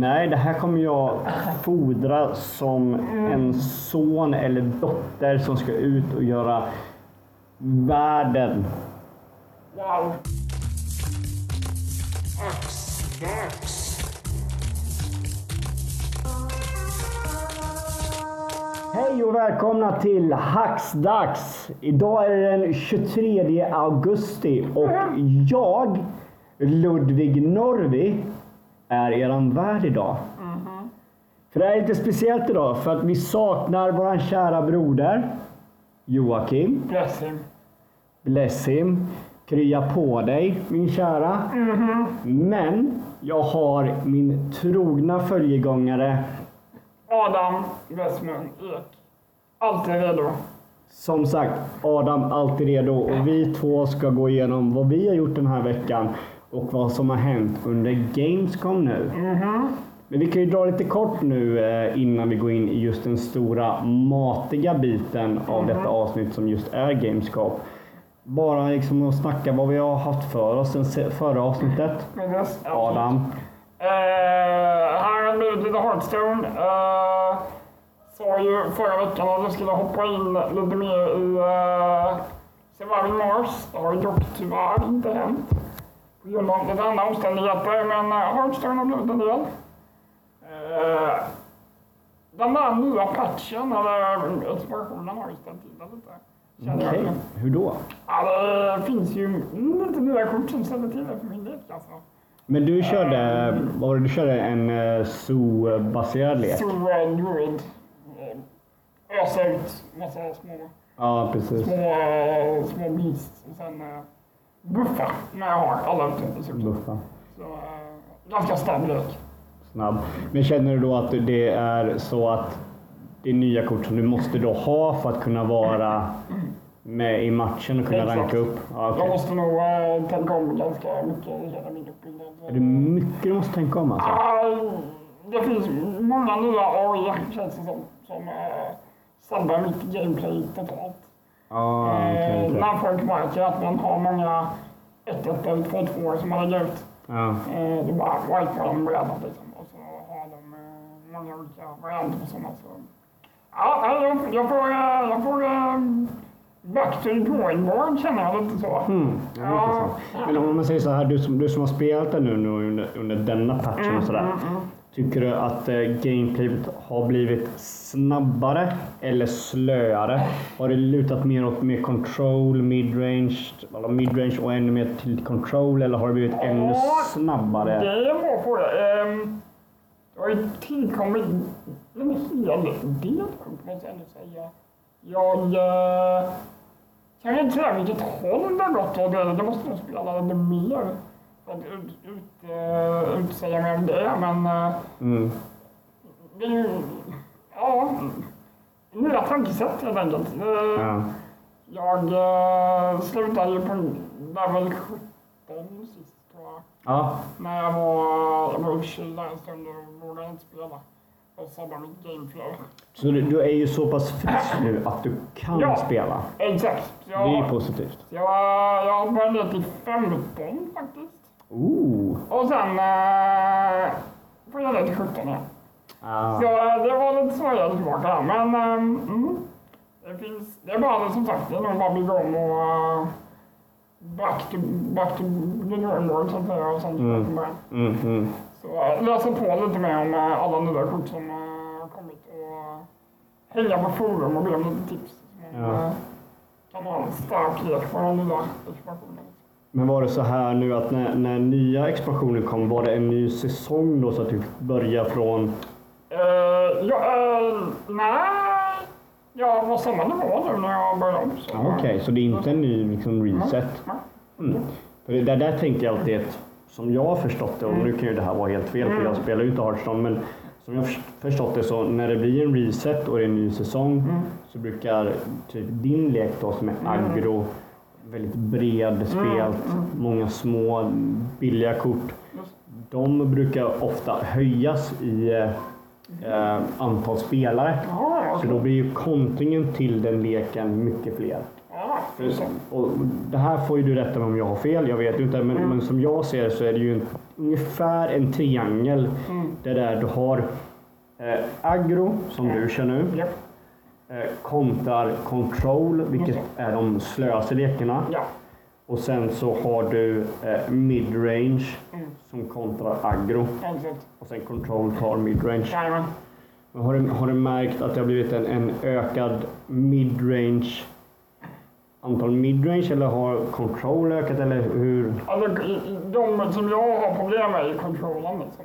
Nej, det här kommer jag fodra som en son eller dotter som ska ut och göra världen. Wow. Hej och välkomna till Hacksdags! Idag är det den 23 augusti och jag, Ludvig Norvi, är eran värd idag. För det är lite speciellt idag för att vi saknar våran kära broder Joakim. Bless him. Bless him. Krya på dig min kära. Men jag har min trogna följegångare Adam Westman Ek. Alltid redo. Som sagt, Adam alltid redo och vi två ska gå igenom vad vi har gjort den här veckan och vad som har hänt under Gamescom nu. Men vi kan ju dra lite kort nu eh, innan vi går in i just den stora matiga biten av detta avsnitt som just är Gamescom. Bara liksom att snacka vad vi har haft för oss sen se- förra avsnittet. Yes, Adam. Uh, här har blivit lite Hearthstone. Uh, sa ju förra veckan att jag skulle hoppa in lite mer i uh, Surviving Mars. Det har ju dock tyvärr inte hänt. Av lite andra omständigheter. Men Hearthstone har blivit en del. Uh, den där nya patchen, eller expansionen, har ju ställt till det lite. Okej, hur då? Ja, det finns ju lite nya kort som ställer till det för min lek alltså. Men du körde, vad var det, du körde en uh, zoo-baserad lek? Så uh, druid. eh, Ösa ut massa små, Ja, precis. små, eh, små beasts och sen uh, buffa när jag har alla ute. Buffa. Så uh, ganska snabb lek. Snabb. Men känner du då att det är så att det är nya kort som du måste då ha för att kunna vara med i matchen och kunna Exakt. ranka upp? Ja, Jag okej. måste nog uh, tänka om ganska mycket i hela min uppbyggnad. Är det mycket du måste tänka om alltså? Ah, det finns många nya AI känns det som, som uh, sabbar mitt gameplay totalt. Okej, Eh, okej. När folk märker att man har många 1-1 eller 2-2 som man lägger ut. Ja. Eh, det är bara wipar de brädan liksom. Och så har de eh, många olika varianter på sådana. Så. Ja, jag, jag får, jag får eh, back to the drawing board känner jag lite så. Mm, ja. Men om man säger så här, du som, du som har spelat det nu, nu under, under denna patchen och sådär. Tycker du att eh, gameplayet har blivit snabbare eller slöare? Har det lutat mer åt mer control, midrange, eller midrange och ännu mer till control eller har det blivit ännu snabbare? Det är en bra fråga. Det har ju tillkommit en hel del måste jag ändå säga. Jag eh, kan inte säga vilket håll det har gått åt. Det måste nog spela lite mer ut, ut, uh, utsäga mig om det. Men eh, Mm. det är ja, nya tankesätt helt enkelt. Eh, Ja. Jag uh, slutade ju på level 17 sist tror jag. ja. När jag var, jag var där en stund och borde inte spela. Och sabbade mitt gameflow. Så du, du är ju så pass frisk nu att du kan Ja. spela. Exakt. Så Det är ju jag, positivt. jag, jag ner till 15 faktiskt. Ooh. Och sen uh, får jag ner till 17 igen. Ah. Så eh, det var lite svårare tillbaka där. Men ehm, mm, det finns, det är bara som sagt, det är nog bara att bygga om och uh, back to, back to the board så att säga. Och sen Mm. Mm, mm. Så uh, läsa på lite mer om alla nya kort som har kommit och hänga på forum och be om lite tips. Ja. kan ha en stark lek på den nya expansionen. Men var det så här nu att när, när nya expansionen kom, var det en ny säsong då så att du fick börja från... Uh, ja, uh, nej, jag var samma nivå nu när jag började om. Ja, Okej, så det är inte en ny liksom, reset? Mm. För det där, där tänkte jag alltid att, som jag har förstått det, och nu kan ju det här vara helt fel för jag spelar ju inte Hearthstone, men som jag har förs- förstått det så när det blir en reset och det är en ny säsong så brukar typ din lek då som är aggro, väldigt bred spelt, många små billiga kort. De brukar ofta höjas i eh, antal spelare. Så då blir ju kontringen till den leken mycket fler. Och det här får ju du rätta mig om jag har fel, jag vet ju inte. Men, men som jag ser det så är det ju en ungefär en triangel. Mm. Det där du har eh, aggro, som du kör nu, Japp. Eh, kontrar control, vilket Okej. är de slöaste lekarna. Ja. Och sen så har du eh, midrange Mm. som kontrar aggro. Exakt. Och sen control tar midrange. Men Har du, har du märkt att det har blivit en, en ökad midrange antal midrange eller har control ökat eller hur? Alltså, de som jag har problem med är kontrollen. Liksom.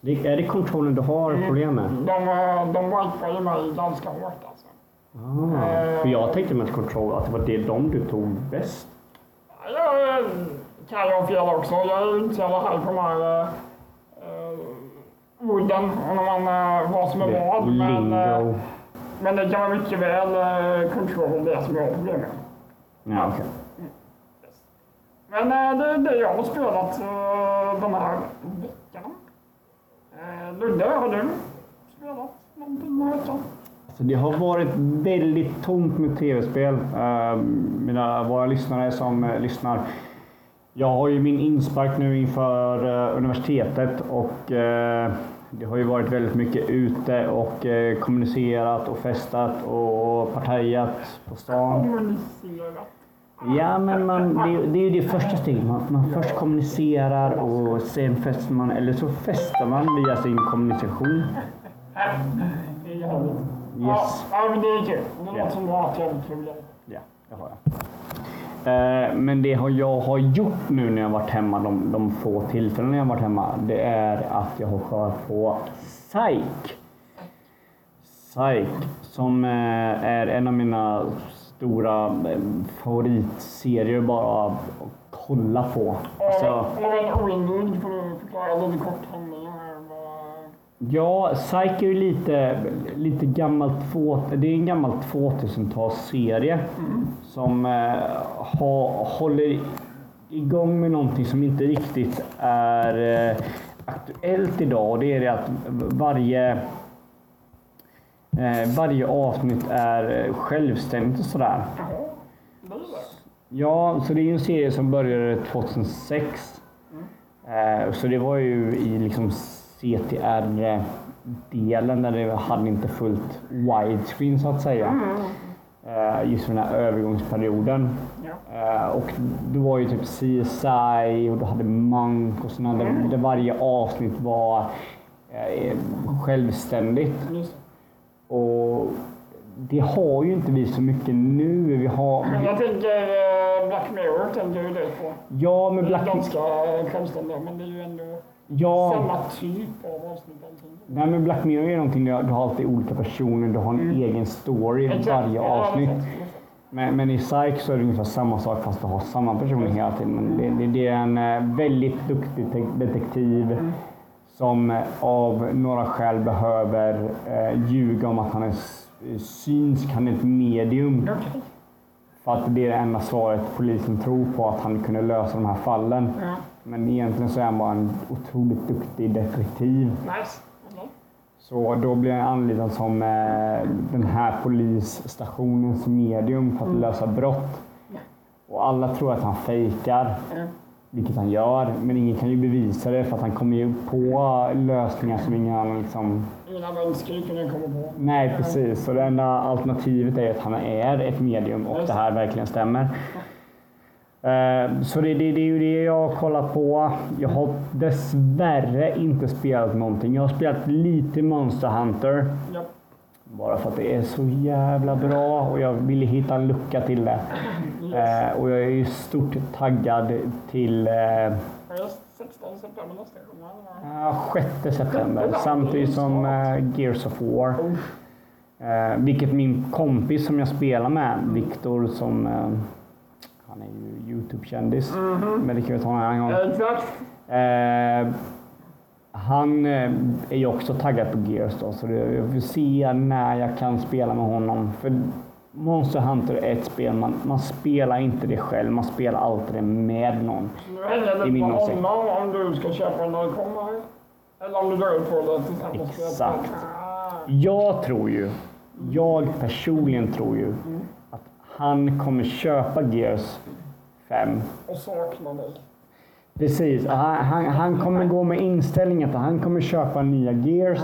Det, är det controlen du har problem med? De, de wipar ju mig ganska hårt alltså. Ah, för jag tänkte med control att det var det de du tog bäst. Jag eh, kan ha fel också. Jag är inte så jävla high på de här uh, orden när man, uh, vad som är vad. Men, eh, men det kan vara mycket väl control det som jag har problem med. Ja, okej. Men det är det jag har spelat den här veckan. Ludde, har du spelat någonting den här veckan? Så det har varit väldigt tomt med tv-spel. Eh, mina, våra lyssnare som eh, lyssnar. Jag har ju min inspark nu inför eh, universitetet och eh, det har ju varit väldigt mycket ute och kommunicerat och festat och partajat på stan. Ja, men man, det, det är ju det första steget. Man, man först kommunicerar och sen festar man, eller så festar man via sin kommunikation. Det är. Yes. Ja, men det är kul. Det låter som du har haft jävligt kul. Ja, det har jag. Eh, Men det har jag har gjort nu när jag varit hemma, de, de få tillfällen jag har varit hemma, det är att jag har kollat på Psych. Psych, som eh, är en av mina stora eh, favoritserier bara att kolla på. Alltså, Om man är oinvigd får du förklara lite kort vad- Ja, Psych är lite, lite gammalt, två, det är en gammal 2000-talsserie som eh, ha, håller igång med någonting som inte riktigt är eh, aktuellt idag. Och det är det att varje, eh, varje avsnitt är eh, självständigt och sådär. Ja, så det är en serie som började 2006. Eh, så det var ju i liksom CTR-delen där det hade inte fullt widescreen så att säga. Eh, just för den här övergångsperioden. Ja. Eh, och det var ju typ CSI och du hade Monk och sådana där, där varje avsnitt var eh, självständigt. Det. Och det har ju inte vi så mycket nu. Vi har, jag tänker Black Mirror tänker du det på. ja, men Det är Black ganska självständiga men det är ju ändå Ja, samma typ av avsnitt. allting. nej, men Black Mirror är någonting där du har alltid olika personer, du har en egen story i varje avsnitt. Men, men i Psych så är det ungefär samma sak fast du har samma personer hela tiden. Men det, det, det är en eh, väldigt duktig te- detektiv som eh, av några skäl behöver eh, ljuga om att han är synsk, han är ett medium. Okej. För att det är det enda svaret polisen tror på att han kunde lösa de här fallen. Ja. Men egentligen så är han bara en otroligt duktig detektiv. Nice. Okej. Så då blir han anlitad som eh, den här polisstationens medium för att lösa brott. Och alla tror att han fejkar, Ja. vilket han gör. Men ingen kan ju bevisa det för att han kommer ju på lösningar som ingen annan liksom... Ingen annan skulle kunna komma på. Nej, precis. Så det enda alternativet är att han är ett medium och det här verkligen stämmer. Eh, Så det, det, det är ju det jag har kollat på. Jag har dessvärre inte spelat någonting. Jag har spelat lite Monster Hunter. Ja. Bara för att det är så jävla bra och jag ville hitta en lucka till det. Eh, och jag är ju stort taggad till eh, Är det 16 september nästa gång? eller? eh, 6 september. Samtidigt som eh, Gears of War. Eh, vilket min kompis som jag spelar med, Viktor, som han är ju Youtube-kändis. Men det kan vi ta en annan gång. Exakt. Eh, han eh, är ju också taggad på Gears då, så det, jag får se när jag kan spela med honom. För Monster Hunter är ett spel, man, man spelar inte det själv, man spelar alltid det med någon. Nu hänger det på honom om du ska köpa när det kommer. Eller om du drar på det tillsammans. Exakt. Ah. Jag tror ju, jag personligen tror ju att han kommer köpa Gears 5. Och saknar dig. Precis. Han, han, han kommer gå med inställningen att han kommer köpa nya Gears.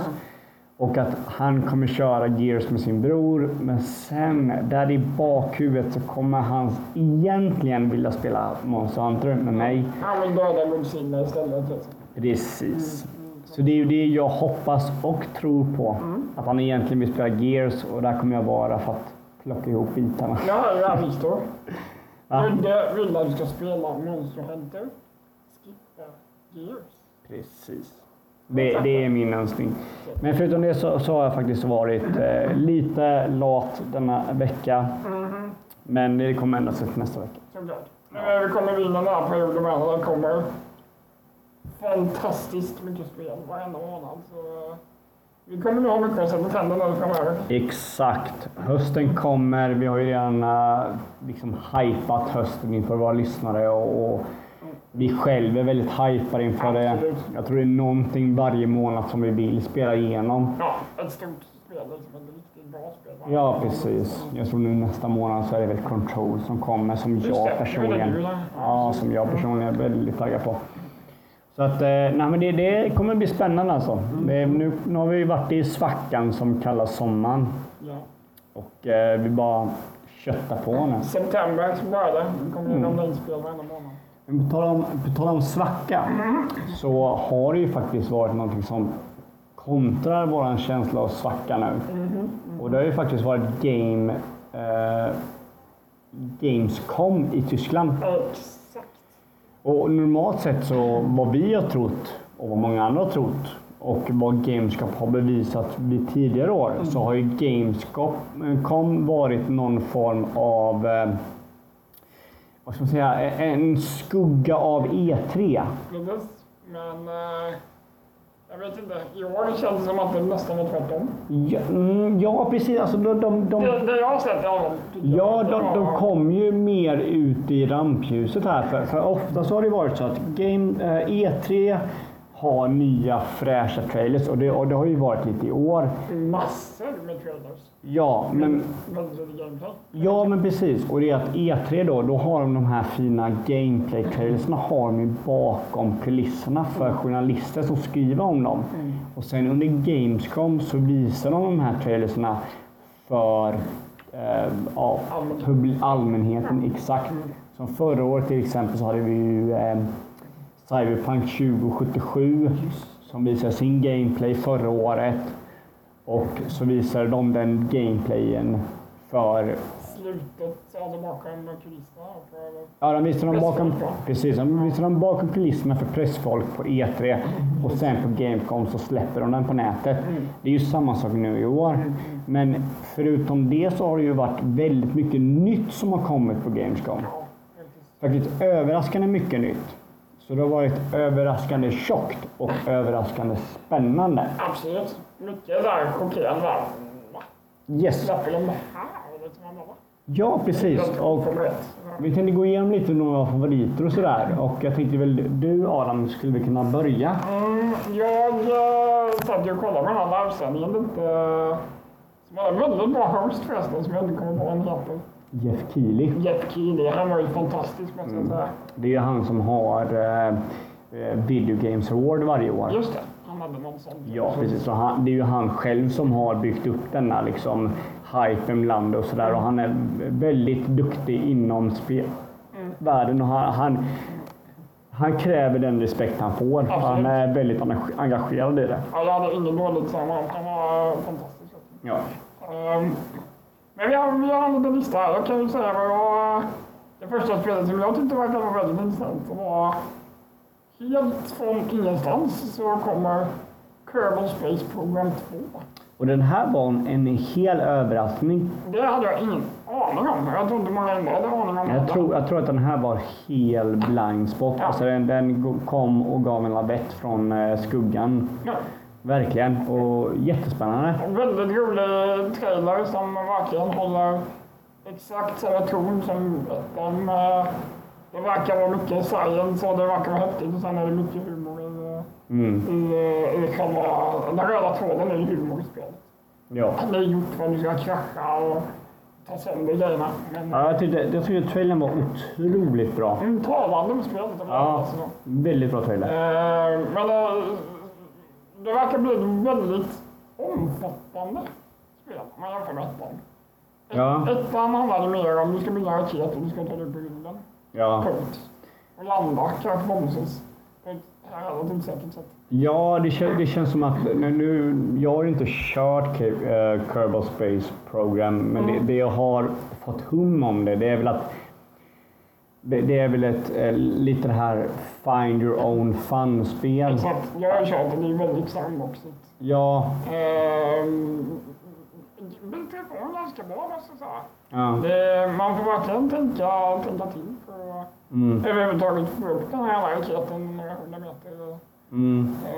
Och att han kommer köra Gears med sin bror. Men sen, där i bakhuvudet, så kommer han egentligen vilja spela Monster Hunter med mig. Han vill döda Godzilla istället. Liksom. Precis. Så det är ju det jag hoppas och tror på. Att han egentligen vill spela Gears och där kommer jag vara för att plocka ihop bitarna. Ja, ja Viktor. Va? Ludde vill att du ska spela Monster Hunter. Skippa Gears. Precis. Det, det är min önskning. Men förutom det så, så har jag faktiskt varit eh, lite lat denna vecka. Men det kommer ändra sig till nästa vecka. Såklart. Men vi kommer vinna den här perioden med. Det kommer fantastiskt mycket spel varenda månad. Så vi kommer nog ha mycket att sätta tänderna framöver. Exakt. Hösten kommer. Vi har ju redan eh, liksom hypat hösten inför våra lyssnare och, och vi själva är väldigt hypade inför det. Jag tror det är någonting varje månad som vi vill spela igenom. Ja, ett stort spel. Liksom ett riktigt bra spel. varje Ja, precis. Jag tror nu nästa månad så är det väl Control som kommer som Just jag det personligen, ja, som jag personligen är väldigt taggad på. Så att, eh, nej, men det, det kommer bli spännande alltså. Det, nu, nu har vi varit i svackan som kallas sommaren Ja. och eh, vi bara köttar på nu. September så börjar det. Det kommer ju ramla in spel varenda månad. Men På tal om, på tal om svacka så har det ju faktiskt varit någonting som kontrar vår känsla av svacka nu. Och det har ju faktiskt varit game, eh, Gamescom i Tyskland. Exakt. Och normalt sett så vad vi har trott och vad många andra har trott och vad Gamescom har bevisat vid tidigare år så har ju Gamescom eh, varit någon form av eh, vad ska man säga, en skugga av E3. Men, Men eh, jag vet inte. I år känns det som att det nästan var tvärtom. Ja, mm, ja precis. Alltså, de, de, de, Det, det jag har sett tycker jag Ja, de, de kom ju mer ut i rampljuset här. För, för ofta så har det varit så att Game, eh, E3 har nya fräscha trailers och det, och det har ju varit lite i år. Massor med trailers. Ja, men, ja, men precis. Och det är att E3 då, då har de de här fina gameplay-trailersna har de ju bakom kulisserna för journalister som skriver om dem. Och sen under Gamescom så visar de de här trailersna för eh, ja, Allmänheten. Exakt. Som förra året till exempel så hade vi ju eh, Cyberpunk 2077 som visade sin gameplay förra året. Och så visade de den gameplayen för Slutet hade bakom kulisserna. Ja, de visade dem bakom, precis, de visade dem bakom kulisserna för pressfolk på E3 och sen på Gamecom så släpper de den på nätet. Det är ju samma sak nu i år. Men förutom det så har det ju varit väldigt mycket nytt som har kommit på Gamescom. Faktiskt överraskande mycket nytt. Så det har varit överraskande tjockt och överraskande spännande. Absolut. Mycket där chockerande. Yes, ja precis. Och vi tänkte gå igenom lite några favoriter och sådär. Och jag tänkte väl du Adam skulle vi kunna börja? Mm, jag eh, satt ju och kollade på den här livesändningen lite. eh, Som hade en väldigt bra host förresten som jag inte kommer på vad han heter. Jeff Keely. Jeff Keely. Han var ju fantastisk måste jag säga. Det är han som har eh, eh, Video Games Award varje år. Just det. Han hade någon sån. Ja, precis. Så han, det är ju han själv som har byggt upp denna liksom, hypen bland och sådär. Och han är väldigt duktig inom spelvärlden. Och han, han, han kräver den respekt han får. Han är väldigt engage- engagerad i det. Ja, jag hade ingen dåligt honom. Han var fantastisk. Ja. Ehm, men vi har, vi har en liten lista här. Jag kan ju säga vad jag... Det första spelet som jag tyckte verkade vara väldigt intressant var helt från ingenstans så kommer Kerbal Space Program 2. Och den här var en hel överraskning. Det hade jag ingen aning om. Jag tror inte många andra hade aning om Jag tror, jag tror att den här var hel blind spot. Ja. Alltså den, den kom och gav en lavett från eh, skuggan. Ja, Verkligen. Och jättespännande. en väldigt rolig trailer som verkligen håller exakt samma ton som. Eh, Det verkar vara mycket science och det verkar vara häftigt och sen är det mycket humor i, Mm. i, i själva... Den röda tråden är ju humor i spelet. Ja. Det är gjort för att du ska krascha och ta sönder grejerna. Men Ja, jag tyckte, jag tyckte trailern var otroligt bra. mm, talande om spelet. Ja, alltså. väldigt bra trailer. Eh, men eh, det verkar bli ett väldigt omfattande spel om man jämför med ettan. Ett- Ja. Ettan handlade mer om du ska bygga en raket och du ska ta dig upp på rymden. Ja, Punkt. Och landa kanske förhoppningsvis på ett relativt säkert sätt. ja det, kän, det känns som att nu, nu, jag har inte kört eh, Kerbal Space Program, men det, det jag har fått hum om det, det är väl att det, är väl ett eh, lite det här find your own fun-spel. Exakt. Jag kört det, det är väldigt sandboxigt. Ja, Ehm, Bild telefon ganska bra måste jag säga. ja. Det, man får verkligen tänka, tänka till för att Mm, överhuvudtaget få upp den här raketen några hundra meter. Mm. Eh,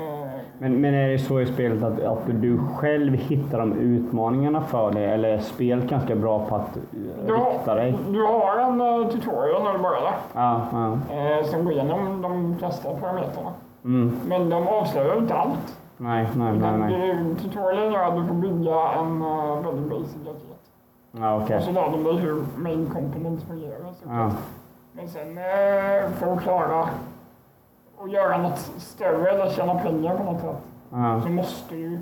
Men, men är det så i spelet att, att du själv hittar de utmaningarna för dig eller är spelet ganska bra på att eh, du, rikta dig? har, du har en uh, tutorial när du börjar Ja, ja. eh, som går igenom de flesta parametrarna. Mm. Men de avslöjar inte allt. Nej, nej, nej. nej. Tutorialen gör att du får bygga en uh, väldigt basic raket. Ja, okej. Och så lär de dig hur main components fungerar. Ja. Men sen eh, för att klara och göra något större eller tjäna pengar på något sätt Ja. så måste du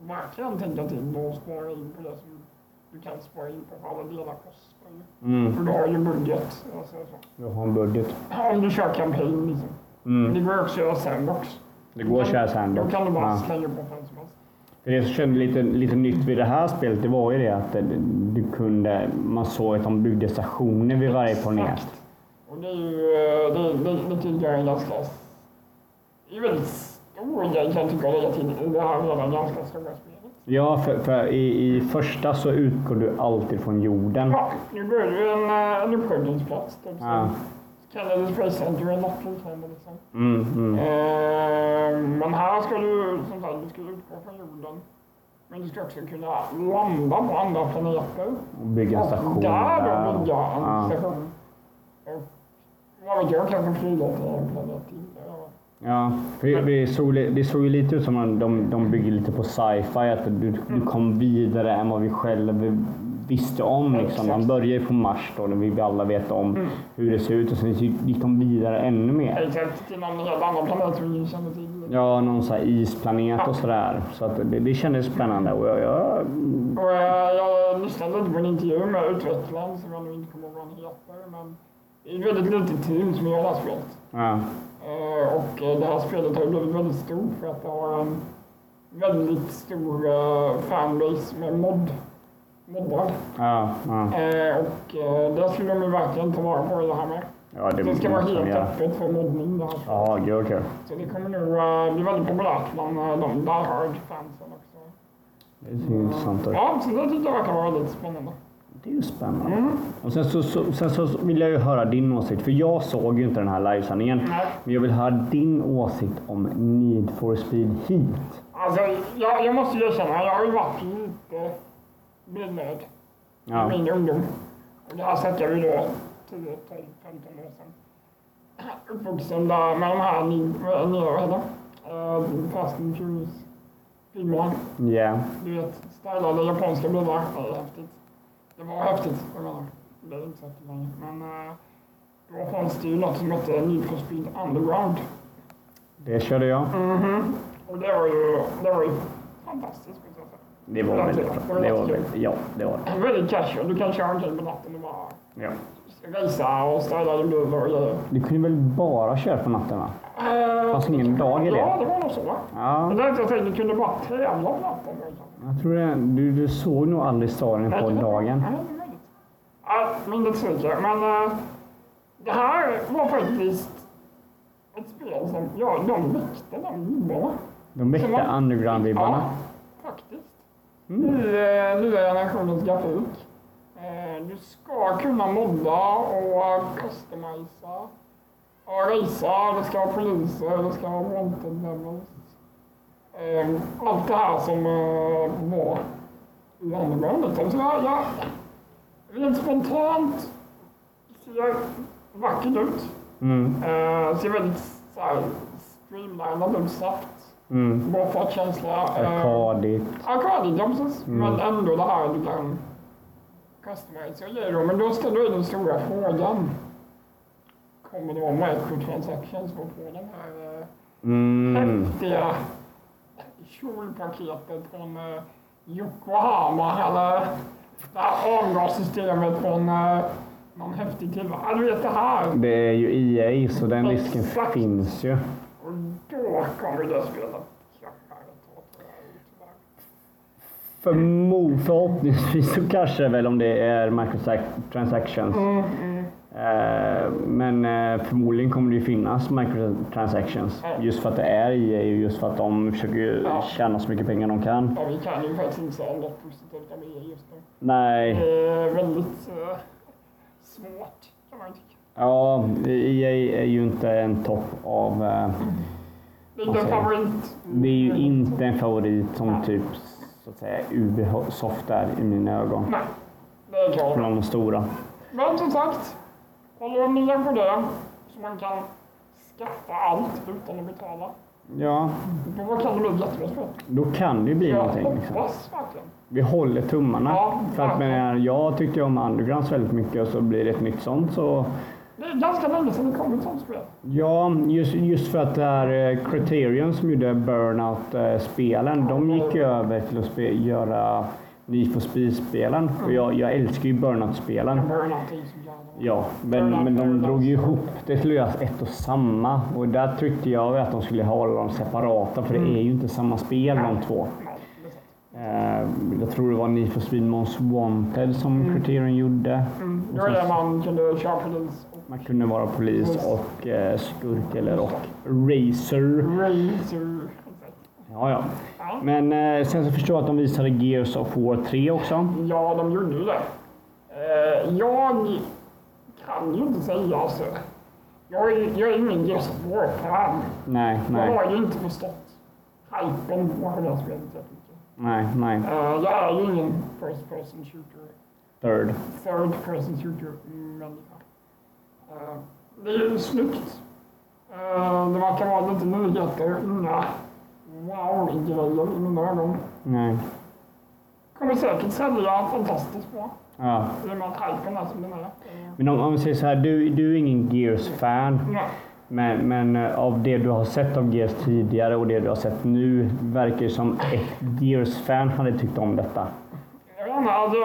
verkligen tänka till och spara in på det som du kan spara in på alla kostar ju. Mm. För du har ju en budget. Alltså, så. Du har en budget. Om du kör kampanj liksom. Men Mm. det går också att göra sandbox. Det går att köra sandbox. Då kan du bara Ja. slänga på vad som helst. Det som kändes lite, lite nytt vid det här spelet, det var ju det att du kunde, man såg att de byggde stationer vid varje planet. Exakt. Och det är ju, eh, det, det, det tycker jag är ganska, det är väldigt stor grej kan jag tycka att lägga till i det här redan ganska stora spelet. Ja, för, för i, i första så utgår du alltid från jorden. Ja, nu börjar du en, eh, en uppskjutningsplats. Typ, Ja. Space Center eller något liknande. Liksom. Mm, mm. Eh, men här ska du, som sagt, du ska utgå från jorden. Men du ska också kunna landa på andra planeter. Och bygga en station Och där där. då bygga en Ja. station. Och vad vet jag, kanske flyga till en planet till. Ja. Det, det, såg, det såg ju lite ut som att de, de bygger lite på sci-fi, att du, du kom vidare än vad vi själva visste om. Liksom. Man börjar ju på Mars då, när vi alla vet om Mm. hur det ser ut och sen gick de vidare ännu mer. Exakt, till någon helt annan planet som ingen kände till. Ja, någon så här isplanet och sådär. Så att det, det kändes spännande. Och jag, jag, Och eh, jag lyssnade lite på en intervju med utvecklaren som jag nu inte kommer ihåg vad han heter. Men det är väldigt litet team som det här spelet. ja, Och eh, det här spelet har blivit väldigt stort för att det har en väldigt stor eh, fanbase med mod. Moddar. ja, ja. Eh, Och eh, det skulle de ju verkligen ta vara på i det här med. ja det, Det ska vara helt göra. öppet för moddning det här. Ja, gud vad kul. Så det kommer nog eh, bli väldigt populärt bland eh, de die hard fansen också. Det ser intressant ut. Ja, så det tyckte jag verkar vara väldigt spännande. Det är ju spännande. Mm. Och sen så, så, sen så vill jag ju höra din åsikt, för jag såg ju inte den här livesändningen. Nej. Men jag vill höra din åsikt om Need for Speed Heat. Alltså, jag, jag måste ju erkänna, jag har ju varit lite bilnörd i Ja. min ungdom. Och det här snackar vi då 10, 12, 15 år sedan. Uppvuxen där med de här nya, vad heter det? Fast and Furious-filmerna. Ja. Du vet, stylade japanska bilar. Det är häftigt. Det var häftigt, jag menar. Det är inte så häftigt längre. Men då fanns det ju något som hette Need for Speed Underground. Det körde jag. Mhm. Och det var ju, det var ju fantastiskt. Det var väldigt bra. Det var väldigt, ja, det var det. Väldigt casual. Du kan köra omkring på natten och bara Ja. Racea och bil och grejer. Du kunde väl bara köra på natten va? Eh, Fanns ingen dag i det? Ja, det var nog så. Ja, Men det jag tänkte, du kunde bara tävla på natten. jag tror det. Du, du såg nog aldrig storyn på dagen. Nej, det är möjligt. Ja, minnet sviker. Men äh, det här var faktiskt ett spel som, ja, de väckte de vibbarna. De väckte underground-vibbarna. Ja, faktiskt. Mm. I eh, nya generationens grafik. Eh, du ska kunna modda och customisa och racea. Det ska vara poliser, det ska vara wanted levels. Eh, allt det här som eh, var i underground. liksom. Så jag, jag, rent spontant ser vackert ut. Mm. Ser väldigt så här, streamlinad ut, snabbt. Mm. Bra fartkänsla. Arkadigt. Arkadigt, ja precis. Mm. Men ändå det här du då, men då ställer du den stora frågan. Kommer då microtransactions att få den här eh, Mm. häftiga kjolpaketet från eh, Yokohama eller det här avgassystemet från eh, någon häftig tillverkare. Du vet det här. Det är ju EA så den risken Exakt. finns ju. Och då kommer det spelet krascha ett tag tror jag, tyvärr. Förmo, förhoppningsvis så kanske väl om det är microtransactions. Eh, men eh, förmodligen kommer det ju finnas microtransactions. Just för att det är EA och just för att de försöker Ja. tjäna så mycket pengar de kan. Ja, vi kan ju faktiskt inte säga något positivt om det just nu. Nej, Det är väldigt eh, svårt kan man tycka. ja, EA är ju inte en topp av... Eh, Det är inte en favorit. det är ju inte en favorit som typ så att säga Ubisoft är i mina ögon. Nej, det är klart. Bland de stora. Men som sagt, håller de ner på det så man kan skaffa allt utan att betala. Ja, Då kan det bli jättebra då kan det ju bli Jag någonting. Liksom. hoppas verkligen. Vi håller tummarna. Ja, för att, men, jag tyckte om Undergrounds väldigt mycket och så blir det ett nytt sånt så... Det är ganska länge sedan det kom ett sånt spel. Ja, just, just för att det här eh, Criterion som gjorde Burnout-spelen, de gick ju över till att göra Need for Speed-spelen. Och jag, jag älskar ju Burnout-spelen. Burnout är så Ja, men, men de drog ju ihop det till att göra ett och samma. Och där tyckte jag att de skulle hålla dem separata för det är ju inte samma spel de två. Eh, jag tror det var Need for Speed Most Wanted som Criterion gjorde. Mm. Det var det man kunde köra polis Man kunde vara polis och eh, skurk eller och racer. racer. Ja, ja. Ja. Men eh, sen så förstår jag att de visade Gears of War 3 också. Ja, de gjorde ju det. Eh, jag kan ju inte säga alltså. Jag är, jag är ingen Gears of War-fan. Nej, Jag nej, har ju inte förstått hypen på det här spelet jag tycker. nej, nej. Eh, jag är ju ingen first person shooter, Third. third person shooter människa. Eh, det är ju snyggt. Eh, det verkar vara lite nyheter, inga wow-grejer i mina ögon. Nej. Kommer säkert sälja fantastiskt bra. Ja. I och med att hypen är som den är. Men om, om vi säger så här, du, du är ingen Gears-fan. Nej. Men, men eh, av det du har sett av Gears tidigare och det du har sett nu verkar det som ett Gears-fan hade tyckt om detta. Jag vet inte, alltså,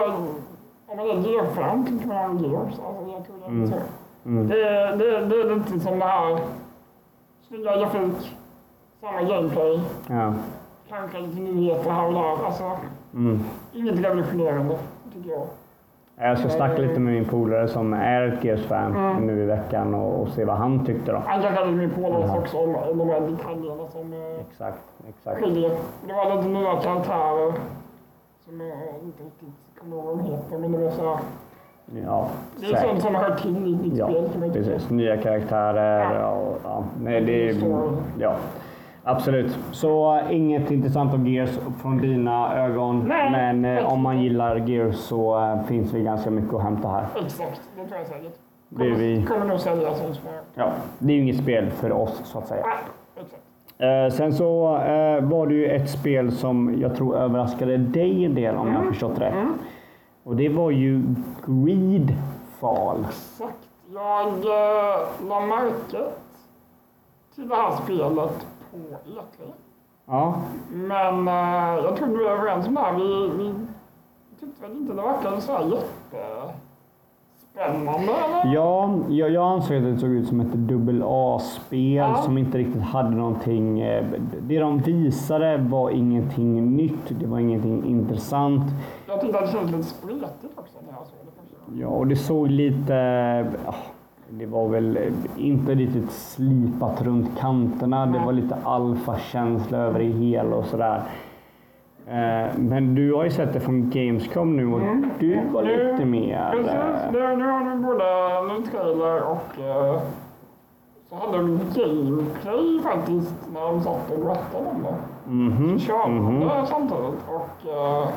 om man är Gear-fan tycker man om Gears. Alltså, jag tror det är Mm. så. Mm. Det, det, det är lite som det här snygga grafik, samma gameplay, Ja. kanske lite nyheter här och där. Alltså, Mm. inget revolutionerande, tycker jag. Jag ska snacka lite med min polare som är ett Gears-fan Mm. nu i veckan och, och se vad han tyckte då. Han kanske hade min påläst Jaha. också om de här detaljerna som eh, Exakt, exakt. skiljer. Det var lite nya karaktärer som jag inte riktigt kommer ihåg vad de heter, men det är så här, Ja, det är sånt som hör till i ditt Ja, spel kan precis. Nya karaktärer och ja, nej, det är, ja. Absolut. Så inget intressant om Gears från dina ögon. Nej, men eh, faktiskt om man gillar Gears så äh, finns det ganska mycket att hämta här. Exakt, det tror jag säkert. Det är vi. Kommer nog sälja som spel. Ja, det är ju inget spel för oss så att säga. Nej, exakt. Eh, sen så eh, var det ju ett spel som jag tror överraskade dig en del om jag har förstått rätt. Mm. Och det var ju Greedfall. Exakt. Jag eh, la märke till det här spelet på E3. Ja, Men eh, jag tror vi är överens det här. Vi, vi tyckte väl inte det verkade så här jättespännande eller? Ja, jag, jag ansåg att det såg ut som ett dubbel A-spel Ja. som inte riktigt hade någonting. eh, Det de visade var ingenting nytt, det var ingenting intressant. Jag tyckte att det kändes lite spretigt också när jag såg det första. Ja, och det såg lite... ja, Det var väl eh, inte riktigt slipat runt kanterna. Det Nej. var lite alfa-känsla över det hela och sådär. Eh, Men du har ju sett det från Gamescom nu och Mm. du var Nu- lite mer... Precis, eh, nu, nu har du både en trailer och eh, så hade de gameplay faktiskt när de satt och berättade om det. mhm, Så körde de mhm. det samtidigt och eh,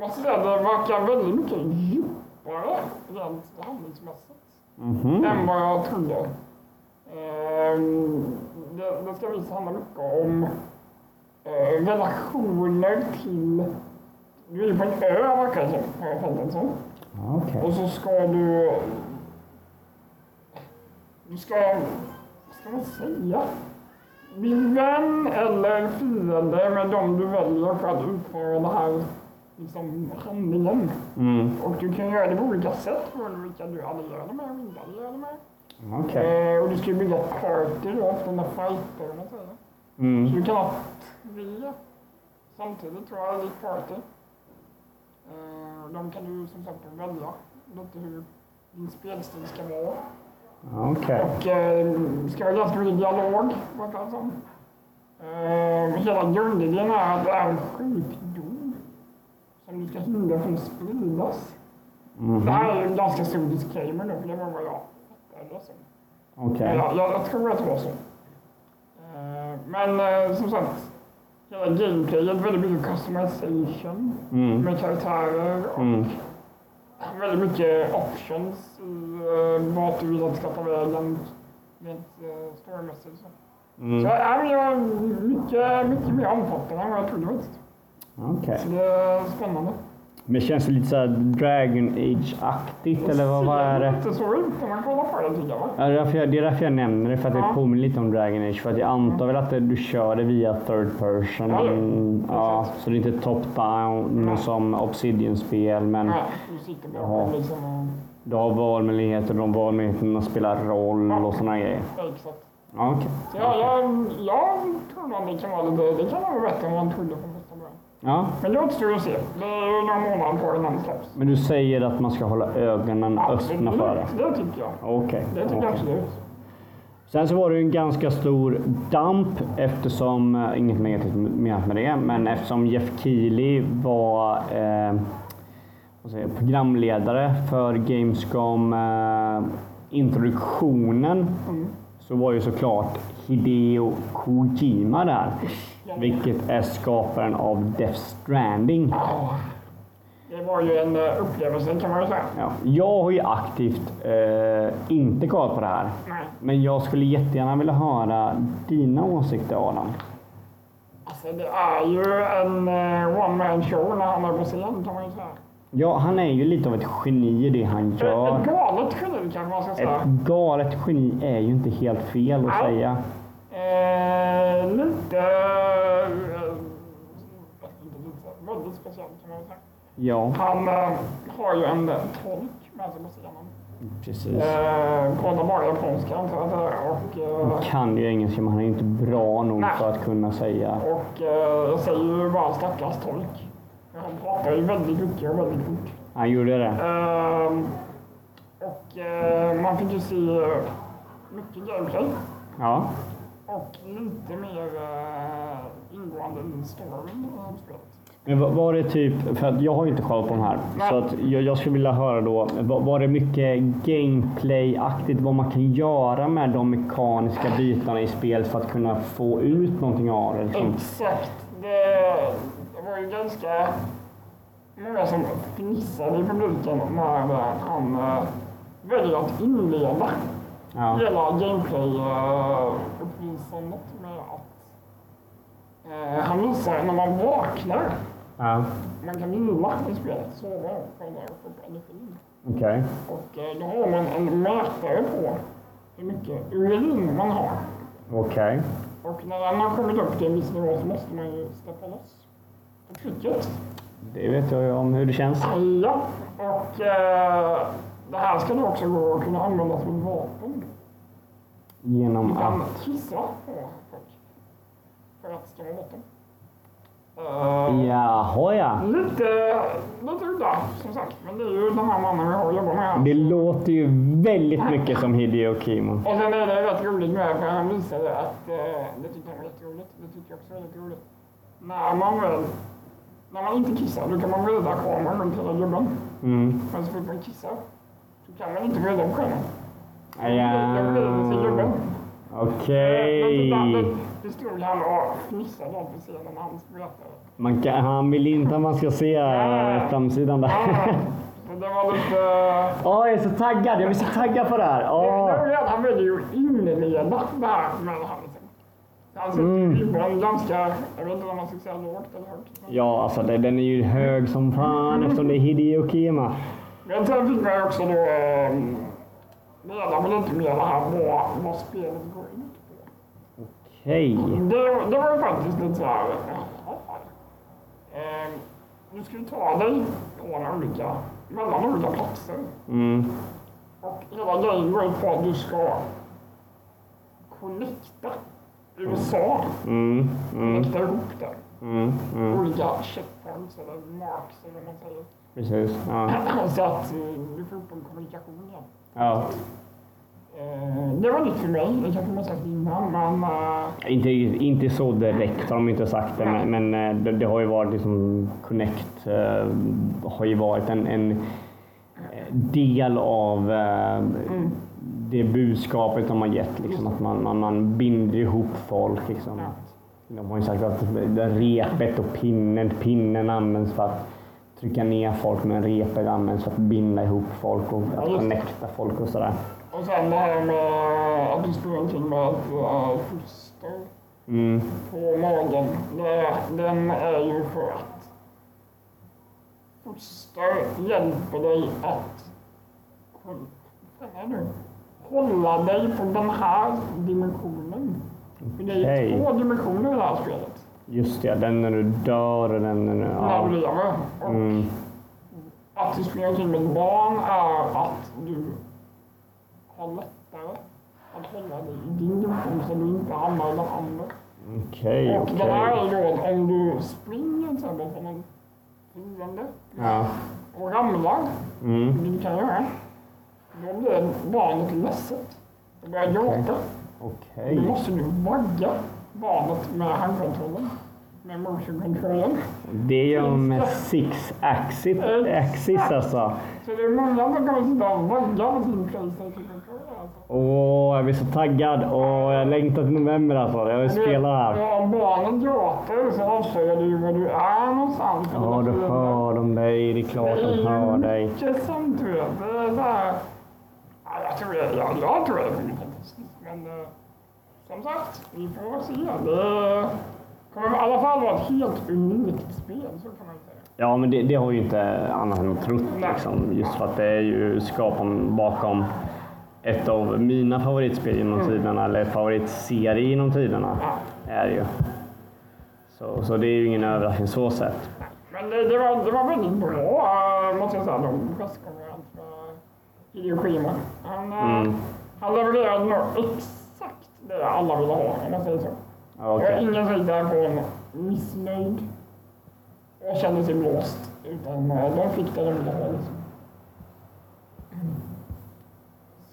att det verkar väldigt mycket djupare rent handlingsmässigt Mhm. än vad jag trodde. Ehm, det, det ska visst handla mycket om eh, relationer till... Du är ju på en ö verkar det som, det. Och så ska du... Du ska... Vad ska man säga? Bli vän eller fiende med dem du väljer för att utföra den här liksom, handlingen. Mm. Och du kan göra det på olika sätt beroende vilka du allierade med och inte allierade med. Okej. Eh, och du ska ju bygga party då, efter dina fighter säger. Så Mm. du kan ha tre samtidigt tror jag i ditt party. Eh, de kan du som sagt välja lite hur din spelstil ska vara. Okej. Och eh, ska vara ganska mycket dialog, verkar det som. Eh, hela grundidén är att det är en sjukdom som hindra från att spridas. Mhm. Det här är ju en ganska stor disclaimer nu, för det var vad jag fattade det som. Okej. Ja, jag, jag tror att det var så. Eh, men eh, som sagt, hela gameplayet, väldigt mycket customization Mm. med karaktärer och Mm. väldigt mycket options i uh, vart du vill att det ska ta vägen rent storymässigt. Så, så Mm. ja, men jag, mycket, mycket mer omfattande än vad jag trodde faktiskt. Okej. Så det är spännande. Men känns det lite såhär Dragon Age-aktigt eller vad, vad är det? inte så ut när man kollar på det tycker jag. Ja, det, är därför jag, det är därför jag nämner det, för att det Ja. påminner lite om Dragon Age. För att jag antar väl att det, du kör det via third person. Ja, ja. Ja, så det är inte top-down Nej. som Obsidian-spel. Men Nej, du sitter Jaha. bakom liksom och... du har valmöjligheter, de valmöjligheterna spelar roll och såna grejer. Ja, exakt. Ja. Så jag, jag, jag tror nog att det kan vara lite, det kan vara bättre än vad man trodde början. Ja, Men det återstår att se. Det är ju några månader kvar innan det släpps. men du säger att man ska hålla ögonen öppna för det? Det tycker jag. Okej. Det tycker jag okej. absolut. Sen så var det ju en ganska stor damp eftersom, eh, inget negativt menat med det, men eftersom Jeff Keely var eh, säger, jag, programledare för Gamescom eh, introduktionen Mm. så var ju såklart Hideo Kojima där. Vilket är skaparen av Death Stranding. Det var ju en eh, upplevelse kan man ju säga. Ja, jag har ju aktivt eh, inte kollat på det här. Nej. Men jag skulle jättegärna vilja höra dina åsikter Adam. Alltså det är ju en uh, one man show när han är på scen kan man ju säga. Ja, han är ju lite av ett geni i det han Ett, gör. ett galet geni kanske man ska säga. Ett galet geni är ju inte helt fel att Nej. säga. Eh, lite... Eh, väldigt speciellt kan man ju säga. Ja, Han eh, har ju en tolk med sig på scenen. precis. Eh, pratar bara japanska antar jag att det är. Och, eh, Han kan ju engelska men han är inte bra nog Nej. för att kunna säga. och eh, jag säger ju bara stackars tolk. Han pratar ju väldigt mycket och väldigt fort. Han gjorde det. Ehm, och eh, man fick ju se eh, mycket gameplay Ja. Och lite mer eh, ingående i storyn i spelet. Men var, det typ, för jag har ju inte kollat på den här, Nej. så att jag, jag skulle vilja höra då, var, det mycket gameplay-aktigt vad man kan göra med de mekaniska bitarna i spelet för att kunna få ut någonting av det? Liksom? Exakt. Det, var ju ganska många som fnissade i publiken när eh, han uh, väljer att inleda Ja. hela gameplay-uppvisandet med att eh, han visar när man vaknar ja. Man kan vila i spelet, sova för att få upp energin. Okej. Och eh, då har man en mätare på hur mycket urin man har. Okej. Och när den har kommit upp till en viss nivå så måste man ju släppa loss på trycket. Det vet jag ju om hur det känns. Ja, och eh, det här ska då också gå att kunna användas som vapen. Genom kan att... kissa på folk för att skrämma bort dem. Eh, Jaha ja. Lite, lite udda som sagt, men det är ju den här mannen vi har att jobba med här. Det låter ju väldigt mycket som Hideo Kimo. Och sen är det rätt roligt med för han visade att eh, det tyckte han var jätteroligt. Det tycker jag också är väldigt roligt. När man väl, när man inte kissar då kan man vrida kameran runt hela gubben. Mm. Men så fort man kissar så kan man inte vrida på skärmen. Ja. Jag vrider till gubben. Okej. Det, det stod han och fnissade på scenen när han berättade. Man kan, han vill inte att man ska se eh, framsidan där. Så det var lite... Åh, jag är så taggad. Jag är så taggad på det här. Att han ville ju inleda det här med liksom. Han sätter Mm. ganska, jag vet inte om man ska säga lågt eller högt. Ja, alltså det, den är ju hög som fan eftersom det är Hideo Kima. Men sen fick man också då um, reda på lite mer det här vad, vad spelet går ut på. Okej. Det, det var faktiskt lite så här. Eh, du ska ju ta dig mellan olika, mellan olika platser. Mm. Och hela grejen går ut på att du ska connecta USA. Mm. Mm. Connecta ihop det. Mm. Mm. Olika checkpoints eller marks eller vad man säger. Precis. Ja. Så att eh, du får upp en kommunikation igen. Ja. Eh, Det var nytt för mig, det kanske man sagt innan, men eh, Inte, inte så direkt har de inte sagt det, men, men eh, det, det har ju varit liksom Connect har ju varit en, en del av eh, det budskapet de har gett. Liksom, att man, man, man binder ihop folk. Liksom. Ja. De har ju sagt att repet och pinnen, pinnen används för att trycka ner folk, men repet används för att binda ihop folk och att connecta folk och sådär. och sen det här med att du spelar omkring med ett foster Mm. på magen. Det, den är ju för att foster hjälper dig att håll- vad är det? hålla dig på den här dimensionen. För det är ju två dimensioner i det här spelet. Just det, den när du dör och den när du... När Ja. du lever. Och Mm. Att du springer omkring med ett barn är att du har lättare att hålla dig i din dimension så du inte hamnar i den andra. Okej, och okej. det här är då att om du springer till exempel från en fiende Ja. och ramlar, Mm. vilket du kan göra, då blir barnet ledset. Det börjar gråta. Okej. Då måste du vagga barnet med handkontrollen, med motionkontrollen. Det de med six axis, axis alltså. Så det är många som kommer sitta och vagga med sin Playstation-kontroll alltså. Åh, jag blir så taggad. Åh, jag längtar till november alltså. Jag vill spela här. Ja, om barnet gråter så avslöjar du var du är någonstans. Ja, då hör de dig. Det är klart de hör dig. mycket sånt du vet. Det är så här... Ja, jag tror det, ja, jag tror det. Men eh, som sagt, vi får se. Det kommer i alla fall vara ett helt unikt spel, så kan man säga. Ja, men det, det har ju inte annat än trott liksom. Just för att det är ju skaparen bakom ett av mina favoritspel genom tiderna, eller favoritserie genom tiderna. Ja. Är det ju. Så, så det är ju ingen överraskning så sett. Men det, det, var, det var väldigt bra, äh, måste jag säga, de presskonferens för Hideo Kojima. Han, äh, Mm. han levererade exakt det alla ville ha, om man säger så. Ja, Det var Okej. ingen gick därifrån missnöjd och kände sig blåst. Utan äh, de fick det de ville ha. Liksom.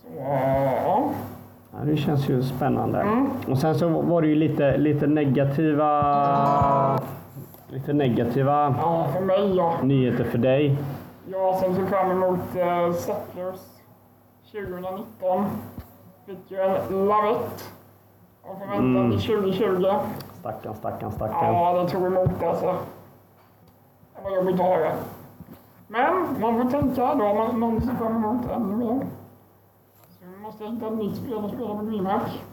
Så, äh, ja. Ja, det känns ju spännande. Mm. Och sen så var det ju lite, lite negativa lite negativa ja, för mig ja. nyheter för dig. Jag som såg fram emot uh, Settlers 2019 fick ju en lavett och förväntan Mm. till 2020. Stackarn, stackarn, stackarn. Ja, det tog emot alltså. Det var jobbigt att höra. Men man får tänka, då man någon som fram emot ännu mer. Så vi måste hitta ett nytt spel att spela på DreamHack.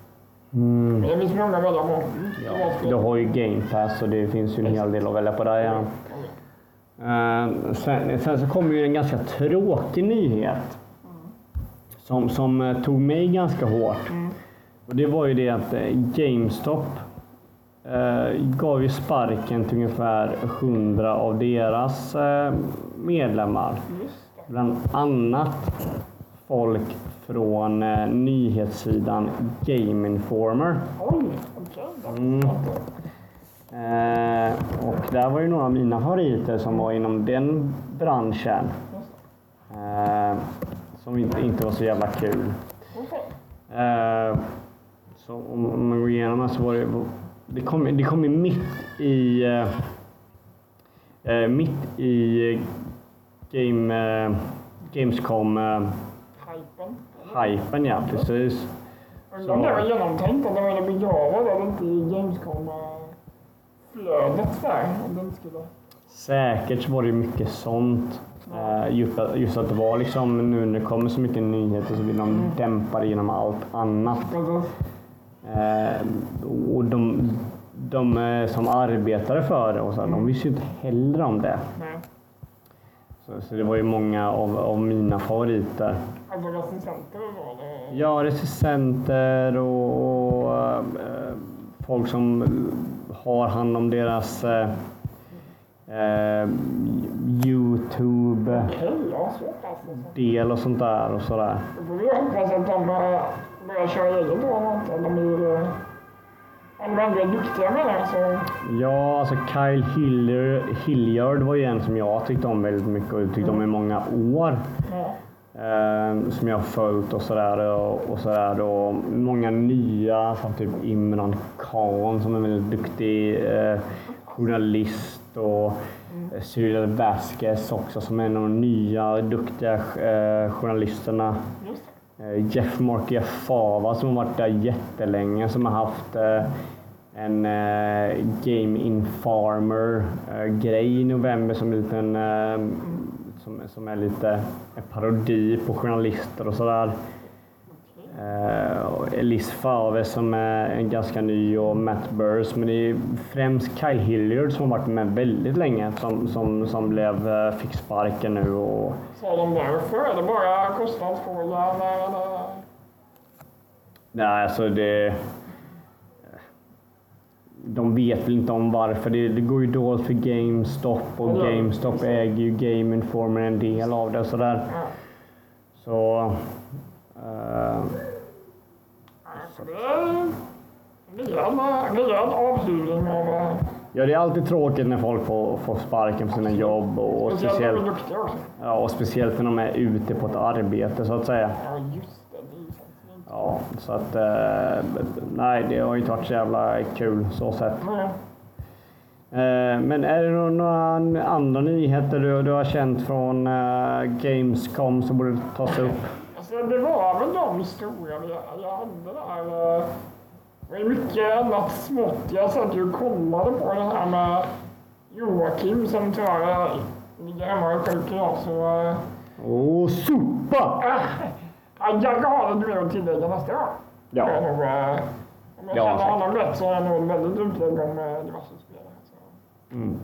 Mm. Det finns många att välja på. Ja, du har ju Game Pass och det finns ju en hel del att välja på där. Ja. Eh, sen, sen så kom ju en ganska tråkig nyhet. Som, som eh, tog mig ganska hårt. Och det var ju det att eh, GameStop eh, gav ju sparken till ungefär 100 av deras eh, medlemmar. Bland annat folk från nyhetssidan Game Informer. Mm. Och där var ju några av mina favoriter som var inom den branschen. Som inte, inte var så jävla kul. Eh, så om, om man går igenom här så var det... Det kom, det kom ju mitt i... Eh, eh, mitt i game, eh, Gamescom eh, Hypen. hypen ja, precis. Undrar om det var genomtänkt, att de ville begrava det inte i Gamescom-flödet där. Om den skulle... Säkert så var det mycket sånt. Eh, just, att, just att det var liksom nu när det kommer så mycket nyheter så vill de dämpa det genom allt annat. Eh, och de, de eh, som arbetade för det och så, de visste ju inte heller om det. Nej. Så, så det var ju många av, av mina favoriter. Alltså recensenter var det. Ja, recensenter och, och eh, folk som har hand om deras eh, eh, Youtube-del alltså. och sånt där och sådär. Vi hoppas att de börjar köra eget då eller något. Eller är duktiga med så. Ja, alltså Kyle Hilliard, Hilliard var ju en som jag tyckte om väldigt mycket och tyckte om i många år. Eh, som jag har följt och sådär. Och, och, sådär och många nya, som typ Imran Khan som är en väldigt duktig eh, journalist. Och mm. Cyril Vasquez också som är en av de nya duktiga eh, journalisterna. Just Eh, Jeff Eh, Fava som har varit där jättelänge som har haft eh, en eh, Game In Farmer-grej i november som, liten, som, som är lite en parodi på journalister och sådär. Eh, och Elise Fave som är en ganska ny och Matt Burrs. Men det är främst Kyle Hilliard som har varit med väldigt länge som, som, som blev, eh, fick sparken nu. Och, Sa de därför? Är det bara kostnadsfråga? eller- eller- nej, alltså det... De vet väl inte om varför. Det, det går ju dåligt för GameStop och Ja, GameStop äger ju Game Informer en del av det. Sådär. Ja. Så... eh, Så det är en rejäl- rejäl avhyvling av... ja, det är alltid tråkigt när folk får, får sparken på sina jobb och Speciellt när speciellt, ja, och speciellt när de är ute på ett arbete så att säga. Ja, just det. Ja, så att... eh, nej, det har ju inte varit så jävla kul så sett. Eh, Men är det nå- några andra nyheter du, du har känt från eh, Gamescom som borde tas upp? Det var väl de stora jag, jag hade där. eh, ju mycket annat smått. Jag satt ju och kollade på det här med Joakim som tyvärr ligger hemma och är sjuk idag. Så eh, Åh, sopa! jag kanske har lite mer att tillägga nästa gång. Ja. Jag nog, eh, om jag Ja, känner honom rätt så är jag nog väldigt utlägg om eh, diverse spel. Så. Mm.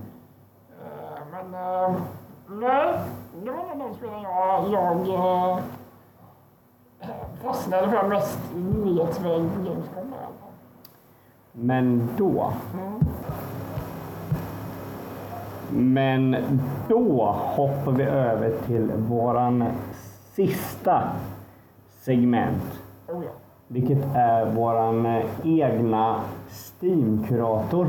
Eh, Men eh, nej, det var nog de spelen jag, jag fastnade mest i nyhetsväg på Gamescom. Men då... Mm. Men då hoppar vi över till våran sista segment. Oh ja. Vilket är våran egna Steam-kurator.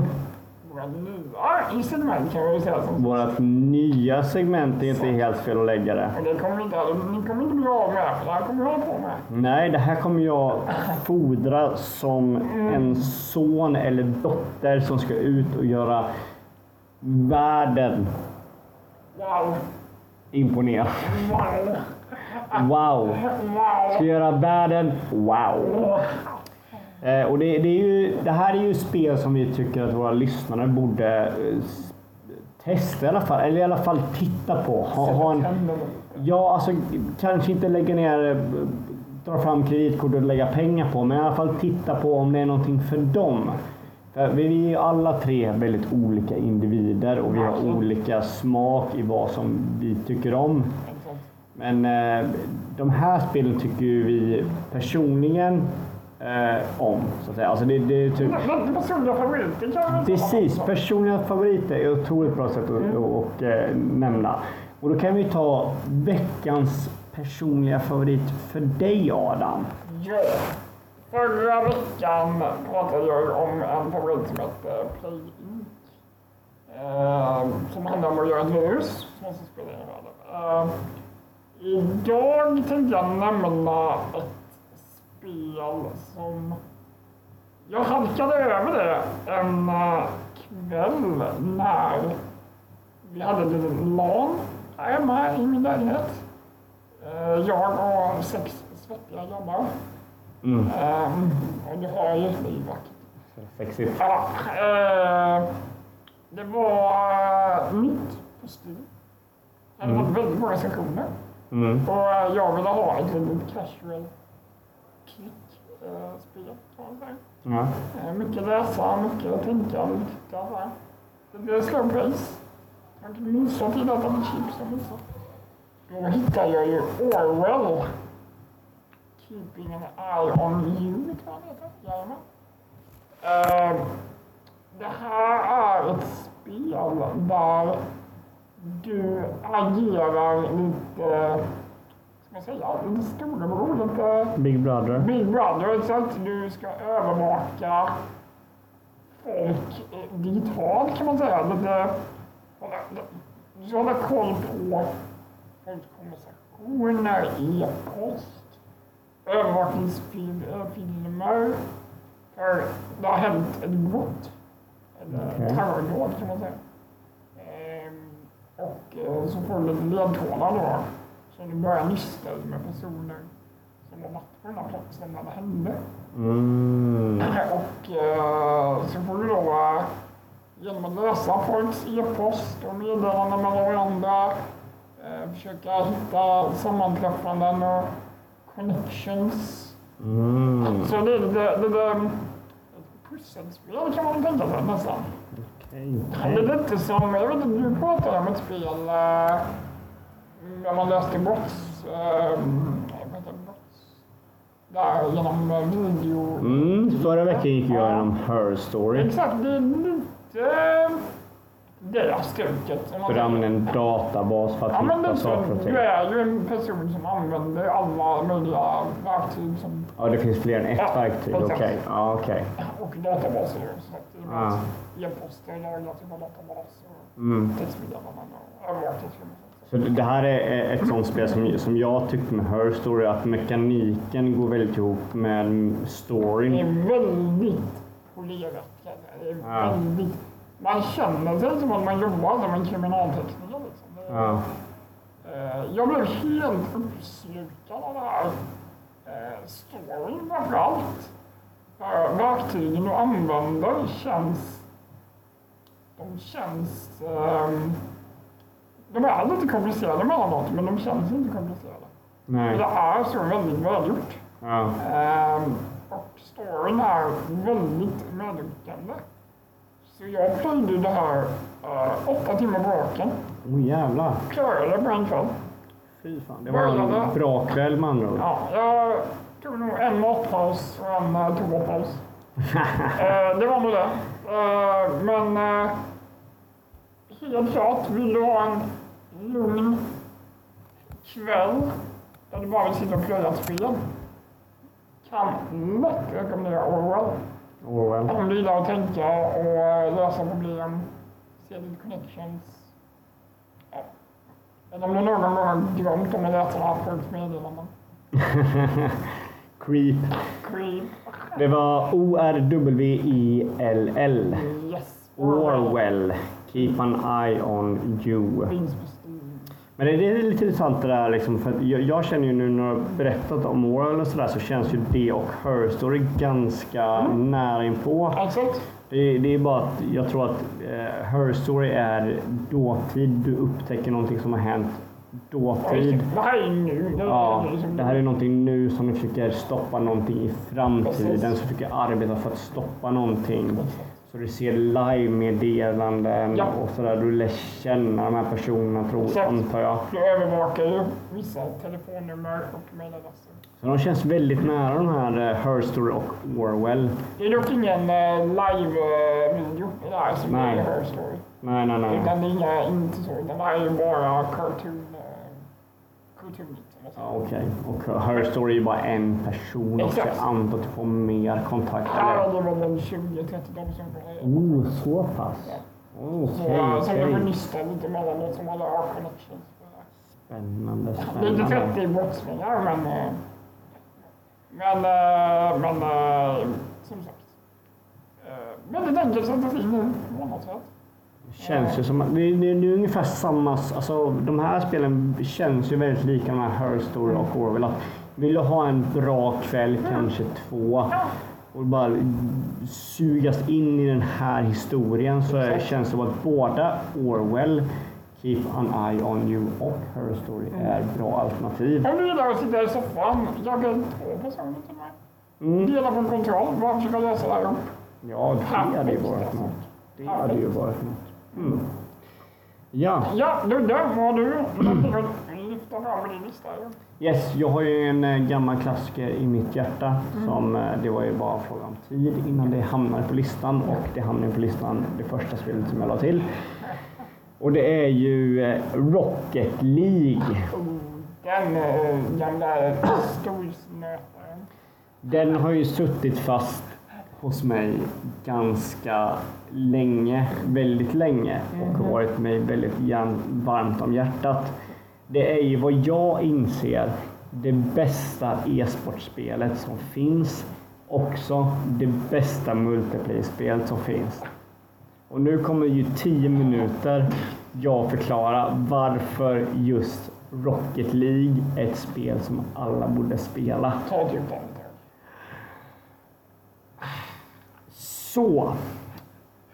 Nya segment kan vi säga som Vårat nya segment är inte helt fel att lägga det. Det kommer inte, ni kommer inte bli av med, det här kommer hålla på med. Nej, det här kommer jag fodra som en son eller dotter som ska ut och göra världen Wow, imponerad. wow, Wow! Ska göra världen wow! Eh, och det, det, är ju, det här är ju spel som vi tycker att våra lyssnare borde eh, testa i alla fall. Eller i alla fall titta på. Ha, ha en, Ja, alltså kanske inte lägga ner, eh, dra fram kreditkort och lägga pengar på, men i alla fall titta på om det är någonting för dem. För vi är ju alla tre väldigt olika individer och vi har olika smak i vad som vi tycker om. Men eh, de här spelen tycker ju vi personligen eh, om. Så att säga. Alltså det, det är typ... Men personliga favoriter kan Precis, personliga favoriter är ett otroligt bra sätt att, att, att, eh, nämna. Och då kan vi ta veckans personliga favorit för dig Adam. Ja. Förra veckan pratade jag om en favorit som heter Play Inc. Eh, som handlar om att göra ett virus som ska spela in i. Eh, idag tänkte jag nämna ett spel som jag halkade över det en eh, kväll när vi hade en liten LAN hemma i min lägenhet. Eh, jag och sex svettiga grabbar. Mm. Um, och du har ju det är vackert. Sexigt. Ja, eh, det var uh, nytt på Steam. Det hade Mm. fått väldigt många sektioner. Mm. Och jag ville ha ett litet casual klick-spel. kan man säga. Ja. Mycket läsa, mycket tänka, mycket titta. så här. Det blev slow pace. Man kunde mysa till att på chips och mysa. då hittar jag ju Orwell. Keeping an eye on you, tror jag den heter. Jajamän. Ehm, det här är ett spel där du agerar lite, man säga, storebror, lite Big Brother. Big Brother, så att du ska övervaka folk eh, digitalt kan man säga. Lite, du ska hålla koll på folks konversationer, e-post, övervakningsfilmer. För det har hänt ett brott. Eller Okej. terrordåd kan man säga. Ehm, och eh, så får du lite ledtrådar då. Börjar nysta ut med personer som har varit på den här platsen när det hände. Mm. Och eh, så får du då eh, genom att läsa folks e-post och meddelanden mellan varandra eh, försöka hitta sammanträffanden och connections. Mm. Så det lite, lite ett pusselspel kan man tänka sig nästan. Okej, Det är lite som, jag vet inte, du pratade om ett spel eh, när man läste brotts... Eh, där genom eh, video... Mm, förra veckan gick jag igenom Her Story. Exakt, det är lite det stuket. om man För säger. använda en databas för att Ja, hitta saker och ting. du är ju en person som använder alla möjliga verktyg som, Ja, det finns fler än ett Ja, verktyg. Okej. Ja, okej. och databaser. Så att det är Ja. ja. e-poster lagras i vår databas och Mm. textmeddelanden och övervakningsfilmer. Så det det här är ett sånt spel som, som jag tyckte med Her Story, att mekaniken går väldigt ihop med Det storyn. är väldigt polerat. Det är Ja. väldigt, man känner sig som att man jobbar som en kriminaltekniker. Liksom. Det Ja. Eh, Jag blev helt uppslukad av det här. Eh, Storyn framför allt. För verktygen du använder känns... De känns... ehm, de är lite komplicerade emellanåt, men de känns inte komplicerade. Nej. Det är så väldigt välgjort. Ja. Ehm, och storyn är väldigt medryckande. Så jag plöjde det här uh, åtta timmar på raken. Åh jävlar. Klarade det på en kväll. Fy fan. Det var en bra kväll med andra ord. Ja, jag tog nog en matpaus och en uh, toapaus. eh, det var nog det. Eh, men eh, helt klart, vill du ha en lugn kväll där du bara vill sitta och plöja spel kan lätt rekommendera Orwell. Orwell. Om du gillar att tänka och eh, lösa problem, se lite connections. Ja. Eller om du någon gång har drömt om att läsa det här folks meddelanden. Creep. Creep. Det var O-R-W-I-L-L. Yes. Orwell. Keep an eye on you. Men det är lite intressant det där liksom, för jag, jag känner ju nu när du har berättat om Orwell och sådär så känns ju det och Her Story ganska nära inpå. Exakt. Det, det är bara att jag tror att eh, Her Story är dåtid. Du upptäcker någonting som har hänt dåtid. Ja, det här är någonting nu som ni försöker stoppa någonting i framtiden. Precis. Som försöker arbeta för att stoppa någonting. Så du ser live-meddelanden Ja. och sådär. Du lär känna de här personerna tror, Exakt. antar jag. Du övervakar ju vissa telefonnummer och mejladresser. Så de känns väldigt nära de här eh, Her Story och Orwell. Det är dock ingen eh, live-video i det här som Nej. är Her Story. Nej, nej, nej. Utan det är inga, inte så, utan det här är ju bara cartoon, eh, Okej. Och Her Story är bara en person och jag antar att du får mer kontakt. Ja, det är väl en 20-30 personer. Oh, så pass? Ja. Okej, Så eh, som jag får okej. nysta lite emellanåt som alla har connections. här. Spännande, Lite spännande. 30 brottslingar men... eh, Men, eh, men eh, som sagt. Väldigt enkelt att sätta sig in i sätt. Känns ju som det, det, det är ungefär samma, alltså de här spelen känns ju väldigt lika de här Her Story och Orwell. Att vill du ha en bra kväll, kanske två, och bara sugas in i den här historien så är, Exakt. känns det som att båda Orwell, Keep an Eye on You och Her Story är bra alternativ. Om du gillar att sitta i soffan, jaga två personer till mig. Mm. Dela på kontroll, bara försöka lösa det här. Ja, det hade ju varit något. Det hade ju varit något. Mm. Ja, Ja, Ludde, har du någonting att lyfta fram på din lista. ju. Yes, jag har ju en eh, gammal klassiker i mitt hjärta. Som, eh, det var ju bara en fråga om tid innan det hamnade på listan. Och det hamnade på listan det första spelet som jag la till. Och det är ju eh, Rocket League. Den gamla storsnötaren. Den har ju suttit fast hos mig ganska länge, väldigt länge och varit mig väldigt varmt om hjärtat. Det är ju vad jag inser det bästa e-sportspelet som finns. Också det bästa multiplayer-spelet som finns. Och nu kommer ju 10 minuter jag förklara varför just Rocket League är ett spel som alla borde spela. Ta du den. Så.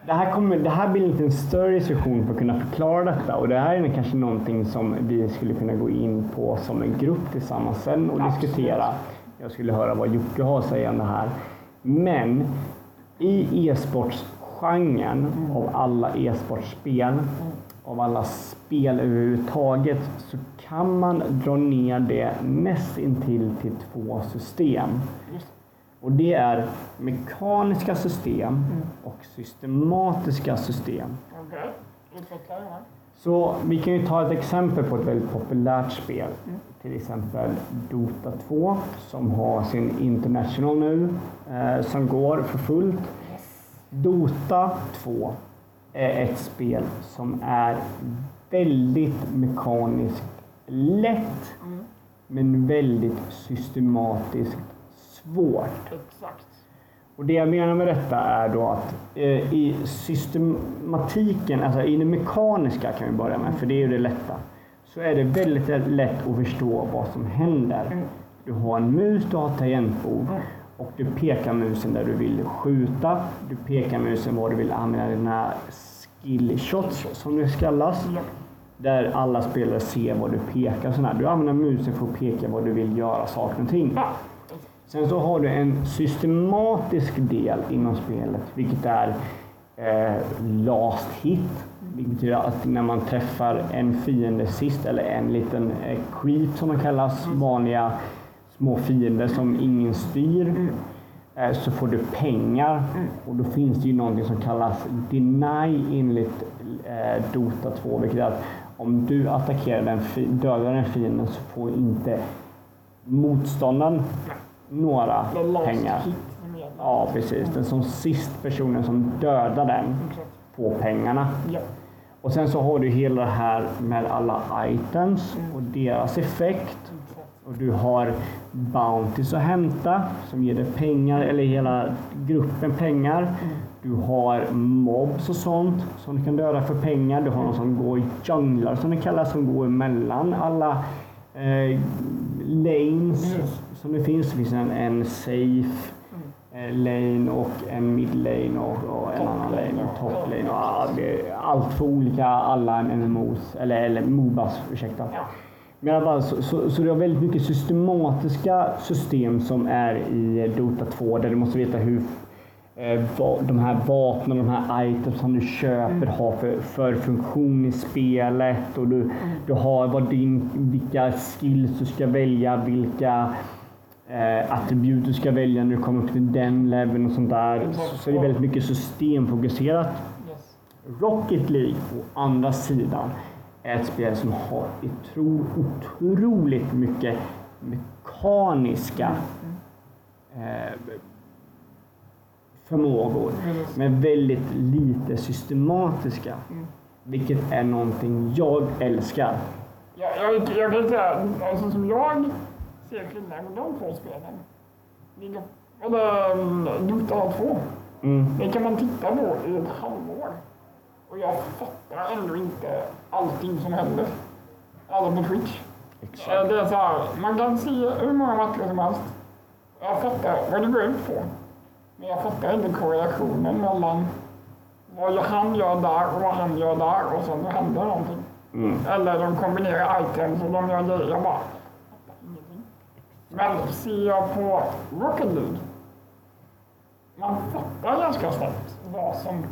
Det här, kommer, det här blir inte en större diskussion för att kunna förklara detta och det här är kanske någonting som vi skulle kunna gå in på som en grupp tillsammans sen och Absolut. diskutera. Jag skulle höra vad Jocke har att säga om det här. Men i e-sportsgenren av alla e-sportspel, av alla spel överhuvudtaget, så kan man dra ner det näst intill till två system. Just. Och det är mekaniska system och systematiska system. Okej. Utveckla gärna. Så vi kan ju ta ett exempel på ett väldigt populärt spel. Till exempel Dota 2 som har sin International nu eh, som går för fullt. Dota 2 är ett spel som är väldigt mekaniskt lätt men väldigt systematiskt svårt. Exakt. Och det jag menar med detta är då att eh, i systematiken, alltså i det mekaniska kan vi börja med, för det är ju det lätta, så är det väldigt lätt att förstå vad som händer. Du har en mus, du har ett tangentbord och du pekar musen där du vill skjuta. Du pekar musen var du vill använda dina skill shots som det kallas. Ja. Där alla spelare ser vad du pekar. Sådär. Du använder musen för att peka vad du vill göra saker och ting. Sen så har du en systematisk del inom spelet, vilket är eh, last hit. Vilket betyder att när man träffar en fiende sist, eller en liten eh, creep som de kallas, vanliga små fiender som ingen styr, eh, så får du pengar. Och då finns det ju någonting som kallas deny enligt eh, Dota 2, vilket är att om du attackerar den, dödar den fienden så får inte motståndaren några pengar. Ja, precis. Den som sist personen som dödar den får pengarna. Och sen så har du hela det här med alla items och deras effekt. Och du har Bounties att hämta som ger dig pengar, eller hela gruppen pengar. Du har mobs och sånt som du kan döda för pengar. Du har någon som går i junglar som det kallas, som går emellan alla eh, lanes. Som det finns. Finns en, en safe eh, lane och en mid lane och, och en annan lane och och- top lane. Och, allt för olika, alla MMOs, eller, eller Mobas, ursäkta. Ja. Men i alla fall, så, så, så det har väldigt mycket systematiska system som är i Dota 2 där du måste veta hur eh, de här vapnen, de här items som du köper har för, för funktion i spelet. Och du, du har vad din, vilka skills du ska välja, vilka eh, attribut du ska välja när du kommer upp till den leveln och sånt där. Så, så det är väldigt mycket systemfokuserat. Rocket League å andra sidan är ett spel som har otro, otroligt mycket mekaniska eh, förmågor. Precis. Men väldigt lite systematiska. Vilket är någonting jag älskar. Jag, jag, jag kan säga, alltså som jag på de två spelen. Of- Eller Dota 2. Mm. Det kan man titta på i ett halvår. Och jag fattar ändå inte allting som händer. Alla på Twitch. Eh, Det är så här, man kan se hur många matcher som helst. Jag fattar vad det går ut på. Men jag fattar inte korrelationen mellan vad han gör där och vad han gör där och sen händer någonting. Mm. Eller de kombinerar items och de gör grejer. Jag bara. Men ser jag på Rocket League. Man fattar ganska snabbt vad som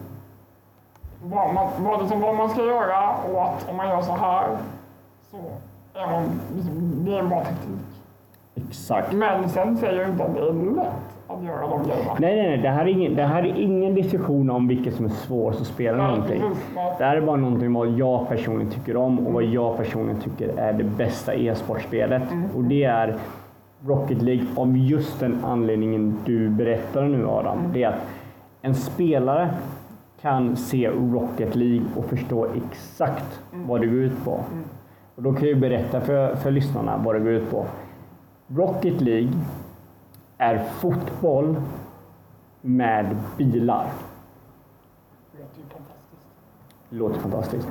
vad, man, vad, det som, vad man ska göra och att om man gör så här så Även om liksom, det är en bra taktik. Exakt. Men sen säger jag inte att det är lätt att göra de grejerna. Nej, nej, nej. Det här är ingen, det här är ingen diskussion om vilket som är svårast att spela någonting. precis. Nej. Det här är bara någonting vad jag personligen tycker om och vad jag personligen tycker är det bästa e-sportspelet. Och det är Rocket League av just den anledningen du berättar nu Adam. Det är att en spelare kan se Rocket League och förstå exakt vad det går ut på. Och då kan jag berätta för, för lyssnarna vad det går ut på. Rocket League är fotboll med bilar. Det låter fantastiskt.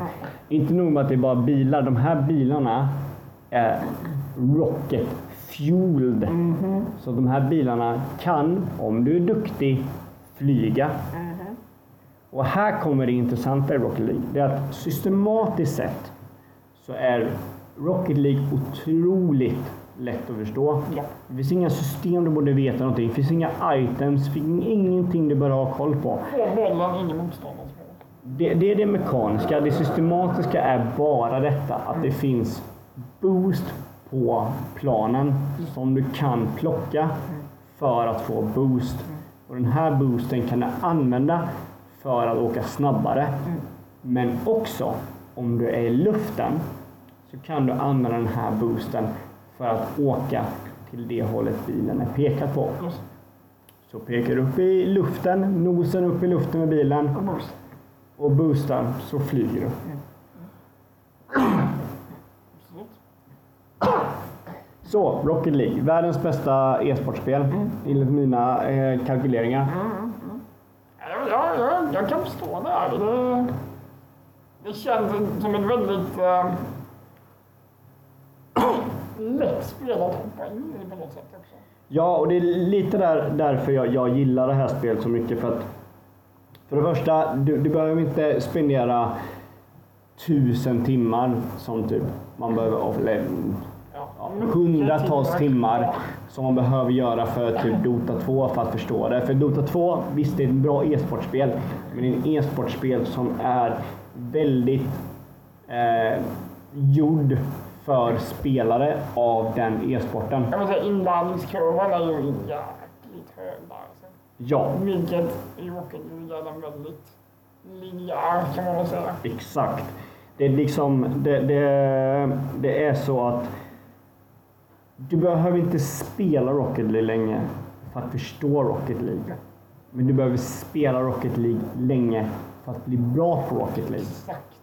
Inte nog med att det är bara bilar. De här bilarna är rocket fueled. Så de här bilarna kan, om du är duktig, flyga. Och här kommer det intressanta i Rocket League. Det är att systematiskt sett så är Rocket League otroligt lätt att förstå. Ja. Det finns inga system du borde veta någonting. Det finns inga items, det finns ingenting du bör ha koll på. Få bollen, ingen motståndarens mål. Det, det är det mekaniska. Det systematiska är bara detta att det finns boost på planen som du kan plocka för att få boost. Och den här boosten kan du använda för att åka snabbare. Men också om du är i luften så kan du använda den här boosten för att åka till det hållet bilen är pekad på. Så pekar du upp i luften, nosen upp i luften med bilen och boostar så flyger du. Absolut. Så, Rocket League. Världens bästa e-sportspel enligt mina eh, kalkyleringar. Ja, ja, ja, jag kan förstå det här. Det, det känns som ett väldigt eh, lätt spel att hoppa in i på något sätt också. Ja, och det är lite där, därför jag, jag gillar det här spelet så mycket. För att för det första, du, du behöver inte spendera tusen timmar som typ man behöver, hundratals timmar som man behöver göra för typ Dota 2 för att förstå det. För Dota 2, visst det är ett bra e-sportspel, men det är ett e-sportspel som är väldigt eh, gjord för spelare av den e-sporten. Inlärningskurvan är ju jäkligt hög där. Alltså. Ja, Vilket Rocket är den väldigt linjär kan man väl säga. exakt. Det är liksom, det, det, det är så att du behöver inte spela Rocket League länge för att förstå Rocket League. Men du behöver spela Rocket League länge för att bli bra på Rocket League. Exakt.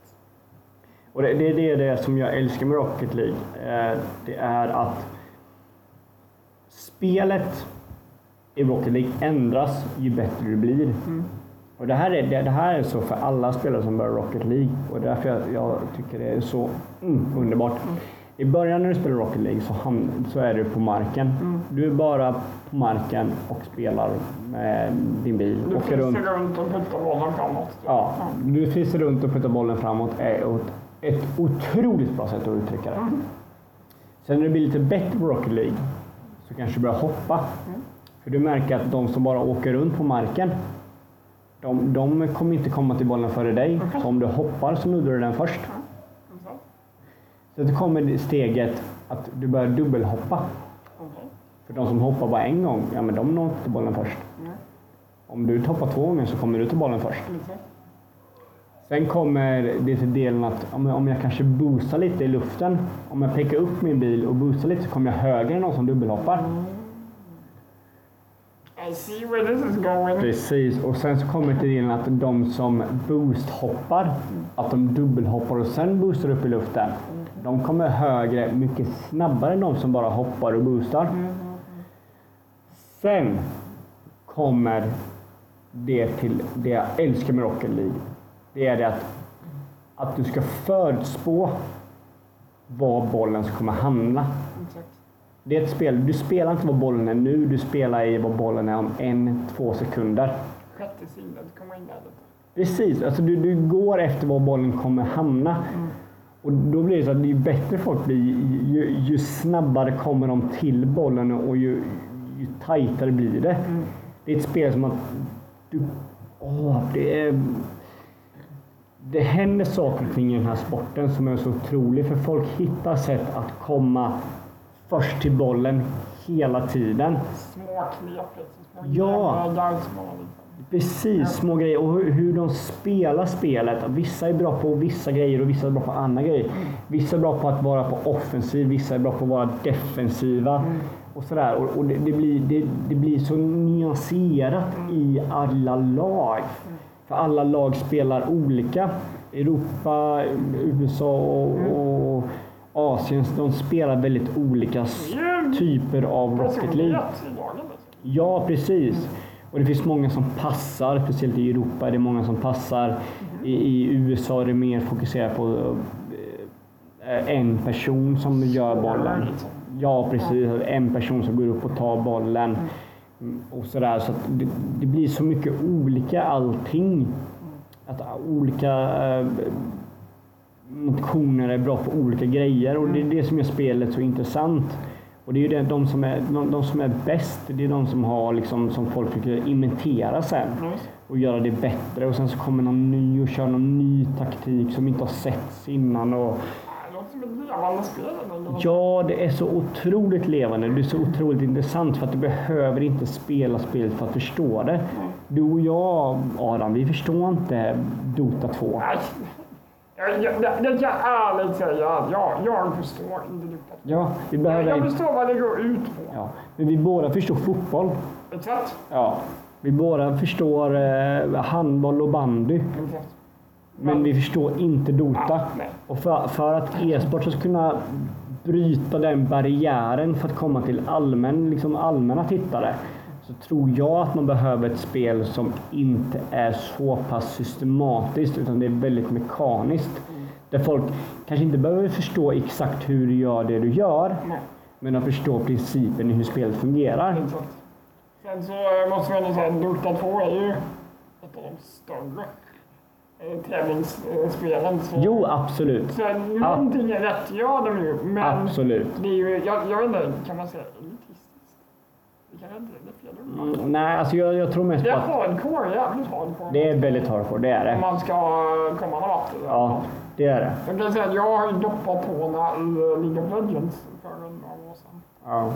Och det, det är det, som jag älskar med Rocket League. Eh, det är att spelet i Rocket League ändras ju bättre det blir. Och det, här är, det, det här är så för alla spelare som börjar Rocket League. Och därför jag, jag tycker det är så mm, underbart. I början när du spelar Rocket League så, ham, så är du på marken. Du är bara på marken och spelar med din bil. Du Åker runt. runt och puttar bollen framåt. Ja, du fiser runt och puttar bollen framåt är ett, otroligt bra sätt att uttrycka det. Sen när du blir lite bättre på Rocket League så kanske du börjar hoppa. För du märker att de som bara åker runt på marken de, de kommer inte komma till bollen före dig. Så om du hoppar så nuddar du den först. Så det kommer steget att du börjar dubbelhoppa. Okej. För de som hoppar bara en gång, ja men de når inte till bollen först. Nej. Om du hoppar två gånger så kommer du till bollen först. Exakt. Sen kommer det till delen att om jag, kanske boostar lite i luften. Om jag pekar upp min bil och boostar lite så kommer jag högre än någon som dubbelhoppar. I see where this is going. Precis, och sen så kommer det till delen att de som boosthoppar, att de dubbelhoppar och sen boostar upp i luften. De kommer högre mycket snabbare än de som bara hoppar och boostar. Sen kommer det till det jag älskar med Rocket League. Det är det att, att du ska förutspå var bollen ska kommer hamna. Exakt. Det är ett spel, du spelar inte vad bollen är nu, du spelar i vad bollen är om en, två sekunder. Sjätte sinnet kommer in där lite. Precis, alltså du, du går efter var bollen kommer hamna. Och då blir det så att ju bättre folk blir, ju, ju snabbare kommer de till bollen och ju, ju tajtare blir det. Det är ett spel som att du, åh, det är, det händer saker och ting i den här sporten som är så otroligt. För folk hittar sätt att komma först till bollen hela tiden. Små knep liksom. Små Ja. små. Precis, små grejer. Och hur, hur de spelar spelet. Vissa är bra på vissa grejer och vissa är bra på andra grejer. Vissa är bra på att vara på offensiv, vissa är bra på att vara defensiva. Och sådär. Och, och det, det, blir, det, det blir så nyanserat i alla lag. För alla lag spelar olika. Europa, USA och, och Asien, de spelar väldigt olika typer av Rocket League. Ja, precis. Och det finns många som passar, speciellt i Europa är det många som passar. I, i USA är det mer fokuserat på eh, en person som gör bollen. Ja, precis. En person som går upp och tar bollen. Mm, Och sådär. Så det, det blir så mycket olika allting. Att olika eh, nationer är bra på olika grejer och det är det som gör spelet så intressant. Och det är ju det, de, som är, de, de som är bäst, det är de som har liksom, som folk försöker inventera sen Just. och göra det bättre och sen så kommer någon ny och kör någon ny taktik som inte har setts innan. Och, ja, det är så otroligt levande. Det är så otroligt intressant för att du behöver inte spela spelet för att förstå det. Du och jag, Adam, vi förstår inte Dota 2. Jag, jag, kan jag ärligt säga. att Jag, jag förstår inte riktigt. Ja, vi behöver jag förstår vad det går ut på. Ja, men vi båda förstår fotboll. Exakt. Ja. Vi båda förstår eh, handboll och bandy. Exakt. Men vi förstår inte Dota. Nej. Och för, för att e-sport ska kunna bryta den barriären för att komma till allmän, liksom allmänna tittare så tror jag att man behöver ett spel som inte är så pass systematiskt utan det är väldigt mekaniskt. Där folk kanske inte behöver förstå exakt hur du gör det du gör Nej. men att förstå principen i hur spelet fungerar. Exakt. Sen så måste man ändå säga att Dota 2 är ju ett de större eh, tävlingsspelen. Så, Jo, absolut. så någonting är rätt gör de ju. Men Absolut. det är ju, jag, jag vet inte, kan man säga elitistiskt? Det kanske inte är fel ord. Mm, nej, alltså jag, jag tror mest Det på är att hardcore, jävligt hardcore. det är väldigt hardcore, det är Om det. man ska komma någon vart. Ja, det är det. Jag kan säga att jag har doppat tårna i eh, League of Legends för några år sedan. Ja.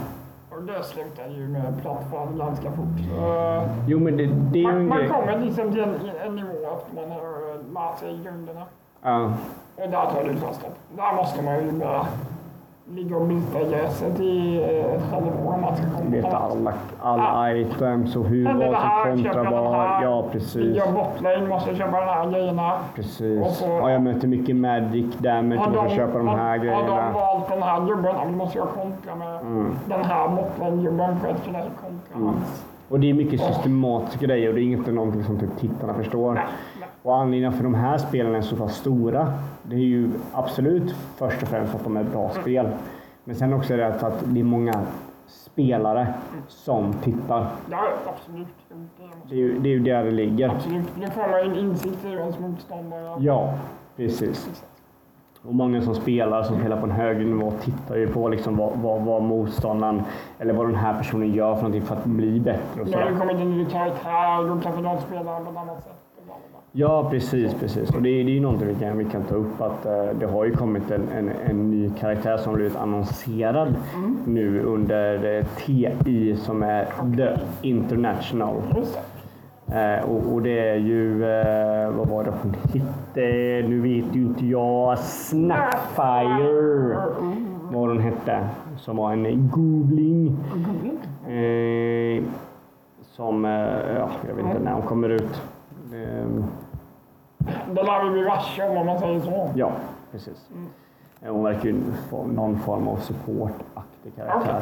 Och det slutade ju med plattfall ganska fort. Så, Jo, men det, det är ju man, en man grej. kommer liksom till en, en nivå efter man har eh, lärt sig grunderna. Ja. Och där tar det stopp. Där måste man ju bara ligga och bita gräset i eh, någon vart. alla, alla items och hur, vad som köper kontra jag den vad. här. Ja, precis. Jag botlane, måste köpa de här grejerna. Och Precis. så- Ja, jag möter mycket Magic damage, jag måste köpa de här har, Har de grejerna. valt den här gubben, ja, då måste jag kontra med Mm. den här botlane-gubben för att kunna kontra hans. Och det är mycket systematiska grejer och det är inte någonting som typ tittarna förstår. Nej, nej. Och anledningen för de här spelen är så pass stora, det är ju absolut först och främst att de är bra spel. Men sen också är det att det är många spelare som tittar. Ja, absolut. Det Det är ju det är ju där det ligger. Absolut. Nu får en insikt i ens motståndare. Ja, precis. Och många som spelar, som spelar på en högre nivå, tittar ju på liksom vad, vad, vad motståndaren eller vad den här personen gör för någonting för att bli bättre. Och Nu har det så. kommit en ny karaktär, då kanske de spelar på ett annat sätt. Ja, precis. precis. Och det, är- det är ju någonting vi kan, vi kan ta upp. att eh, Det har ju kommit en, en, en ny karaktär som blivit annonserad nu under eh, TI som är The International. Eh, och, och det är ju, eh, vad var det hon hette? Nu vet ju inte jag. Snapfire vad hon hette. Som var en googling. Eh, som, eh, ja, jag vet inte när hon kommer ut. Eh, Det lär vi bli varse om, man säger så. ja, precis. Eh, Hon verkar ju få någon form av supportaktig karaktär.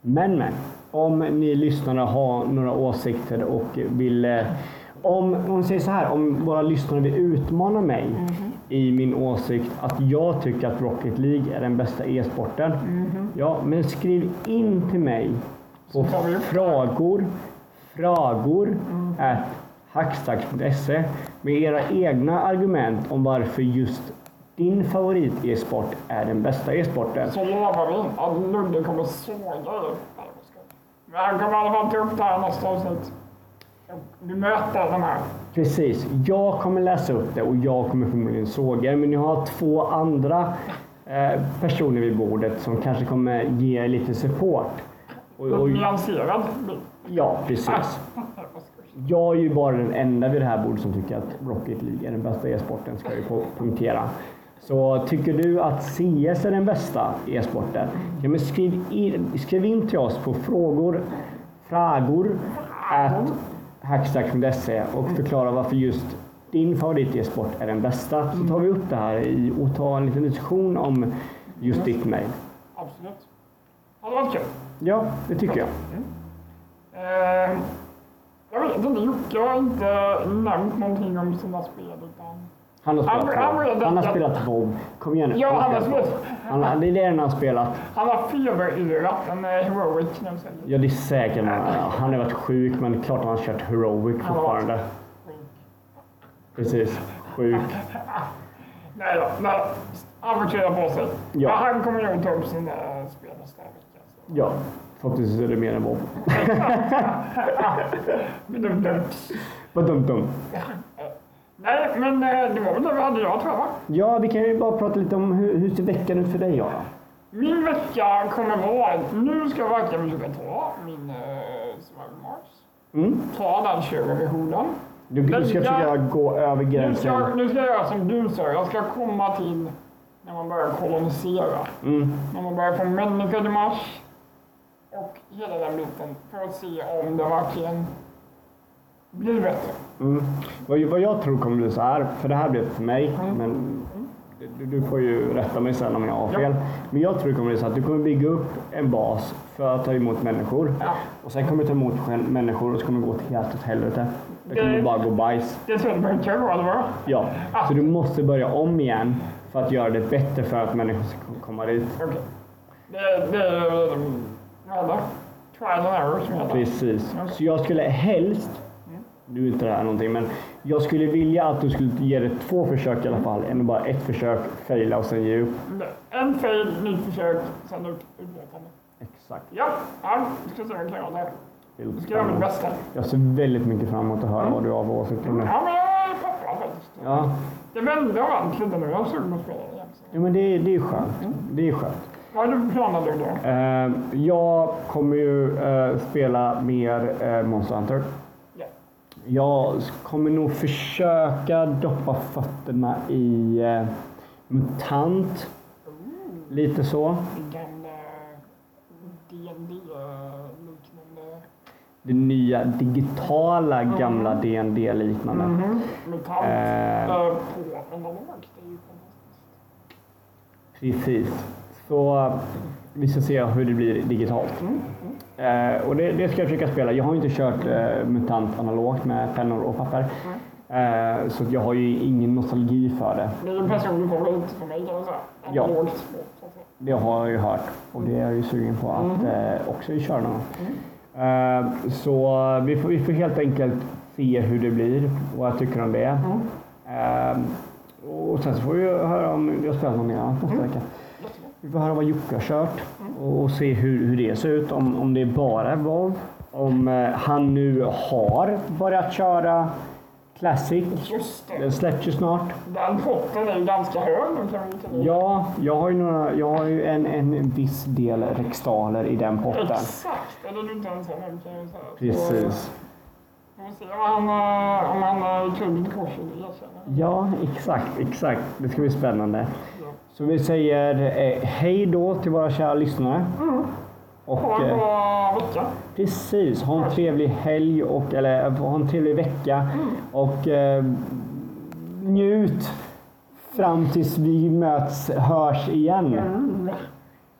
Men, men. Om ni lyssnare har några åsikter och vill... eh, Om, om säger så här, om våra lyssnare vill utmana mig i min åsikt att jag tycker att Rocket League är den bästa e-sporten. Ja, men skriv in till mig på frågor, frågor at hackstacks.se med era egna argument om varför just din favorit e-sport är den bästa e-sporten. Så lovar vi att Ludde kommer såga er. Men han kommer i alla fall ta upp det här nästa avsnitt. Du möter de här. Precis. Jag kommer läsa upp det och jag kommer förmodligen såga er, men jag har två andra eh, personer vid bordet som kanske kommer ge er lite support. Och, och, nyanserad ja, precis. Jag är ju bara den enda vid det här bordet som tycker att Rocket League är den bästa e-sporten, ska jag ju punktera. Så tycker du att CS är den bästa e-sporten, ja, men skriv, in, skriv in till oss på frågor, frågor at hackstack.se och förklara varför just din favorit e-sport är den bästa. Så tar vi upp det här i, och tar en liten diskussion om just ditt mejl. Absolut. Ja, det var kul. Ja, det tycker jag. Eh, jag vet inte, Jocke har inte nämnt någonting om sina spel utan... Han har spelat Han- han Han har spelat WoW. Kom igen nu. Ja, han har spelat. Han, det är det han har spelat. Han har feberyrat en heroic nu. Ja, det är säkert. Han, han har varit sjuk, men klart han har kört heroic fortfarande. Precis. Sjuk. Nej då, nej. Han får på sig. Ja. Men han kommer nog ta upp sina spel nästa vecka. Ja, förhoppningsvis är det mer än dumt. Vad dumt, dumt. Nej, men eh, det var väl det vi hade idag tror jag va? Ja, vi kan ju bara prata lite om hur, hur ser veckan ut för dig, Jara? Min vecka kommer vara, nu ska jag verkligen försöka ta min uh, Survival Mars. Mm. Ta den körversionen. Du, du ska försöka gå över Nu ska, gränsen. nu ska jag göra som du sa, jag ska komma till när man börjar kolonisera. Mm. När man börjar få människor till Mars. Och hela den biten för att se om det verkligen blir bättre. Mm. Vad, vad jag tror kommer bli så här, för det här blev för mig, men du, du får ju rätta mig sen om jag har fel. Men jag tror det kommer bli så att du kommer bygga upp en bas för att ta emot människor. Ja. Och sen kommer du ta emot människor och så kommer det gå till helt åt helvete. Det kommer Det- bara gå bajs. Det tror jag det brukar gå, eller vad? Ja. Så du måste börja om igen för att göra det bättre för att människor ska komma dit. Okej. Det, det det? Trial and error som heter. Precis. Så jag skulle helst, nu är inte det här någonting, men jag skulle vilja att du skulle ge det två försök i alla fall, än bara ett försök, faila och sen ge upp. En fail, nytt försök, sen ut, utlåtande. Exakt. Ja, ja, vi ska se vad jag kan göra där. Jag ska göra mitt bästa. Jag ser väldigt mycket fram emot att höra vad du har för åsikter om det. Ja, men jag är peppad faktiskt. Ja, Det vände lite nu. Jag är sugen på att spela igen. ja men det, det är skönt. Det är skönt. Vad har du för planer då? Eh, jag kommer ju eh, spela mer eh, Monster Hunter. Ja. Jag kommer nog försöka doppa fötterna i eh, MUTANT. Lite så. Gamla D&D-liknande. Det nya digitala gamla dd liknande Mutant Eh. eh, på analog. Det är ju fantastiskt. Precis. Så eh, vi ska se hur det blir digitalt. Eh, och det, det ska jag försöka spela. Jag har inte kört eh, MUTANT analogt med pennor och papper. Eh, så jag har ju ingen nostalgi för det. Det är en personlig favorit för mig kan man säga. Ja. Analogt spel, så att säga. Det har jag ju hört och det är jag ju sugen på att eh, också köra någon. Eh, Så vi får, vi får helt enkelt se hur det blir, vad jag tycker om det. Eh, Och sen så får vi höra om jag spelar någon annat nästa vecka. Vi får höra vad Jocke har kört och se hur, hur det ser ut. Om, om det är bara WoW. Om eh, han nu har börjat köra Classic. Just det. Den släpps ju snart. Den potten är ju ganska hög nu kan vi Ja, jag har ju, några, jag har ju en, en viss del rextaler i den potten. Exakt, eller du inte ens har nämnt kan jag säga. Precis. Vi får se om han, eh, om han är korset och erkänner. Ja, exakt, exakt. Det ska bli spännande. Så vi säger eh, hej då till våra kära lyssnare. Mm. Och, ha en eh, bra vecka. Precis, ha en trevlig helg och eller eh, ha en trevlig vecka. Mm. Och eh, njut fram tills vi möts, hörs igen. Mm.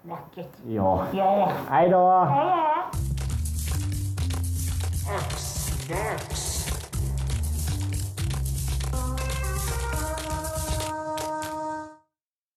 Vackert. Ja. Ja. Hej då. Hej då.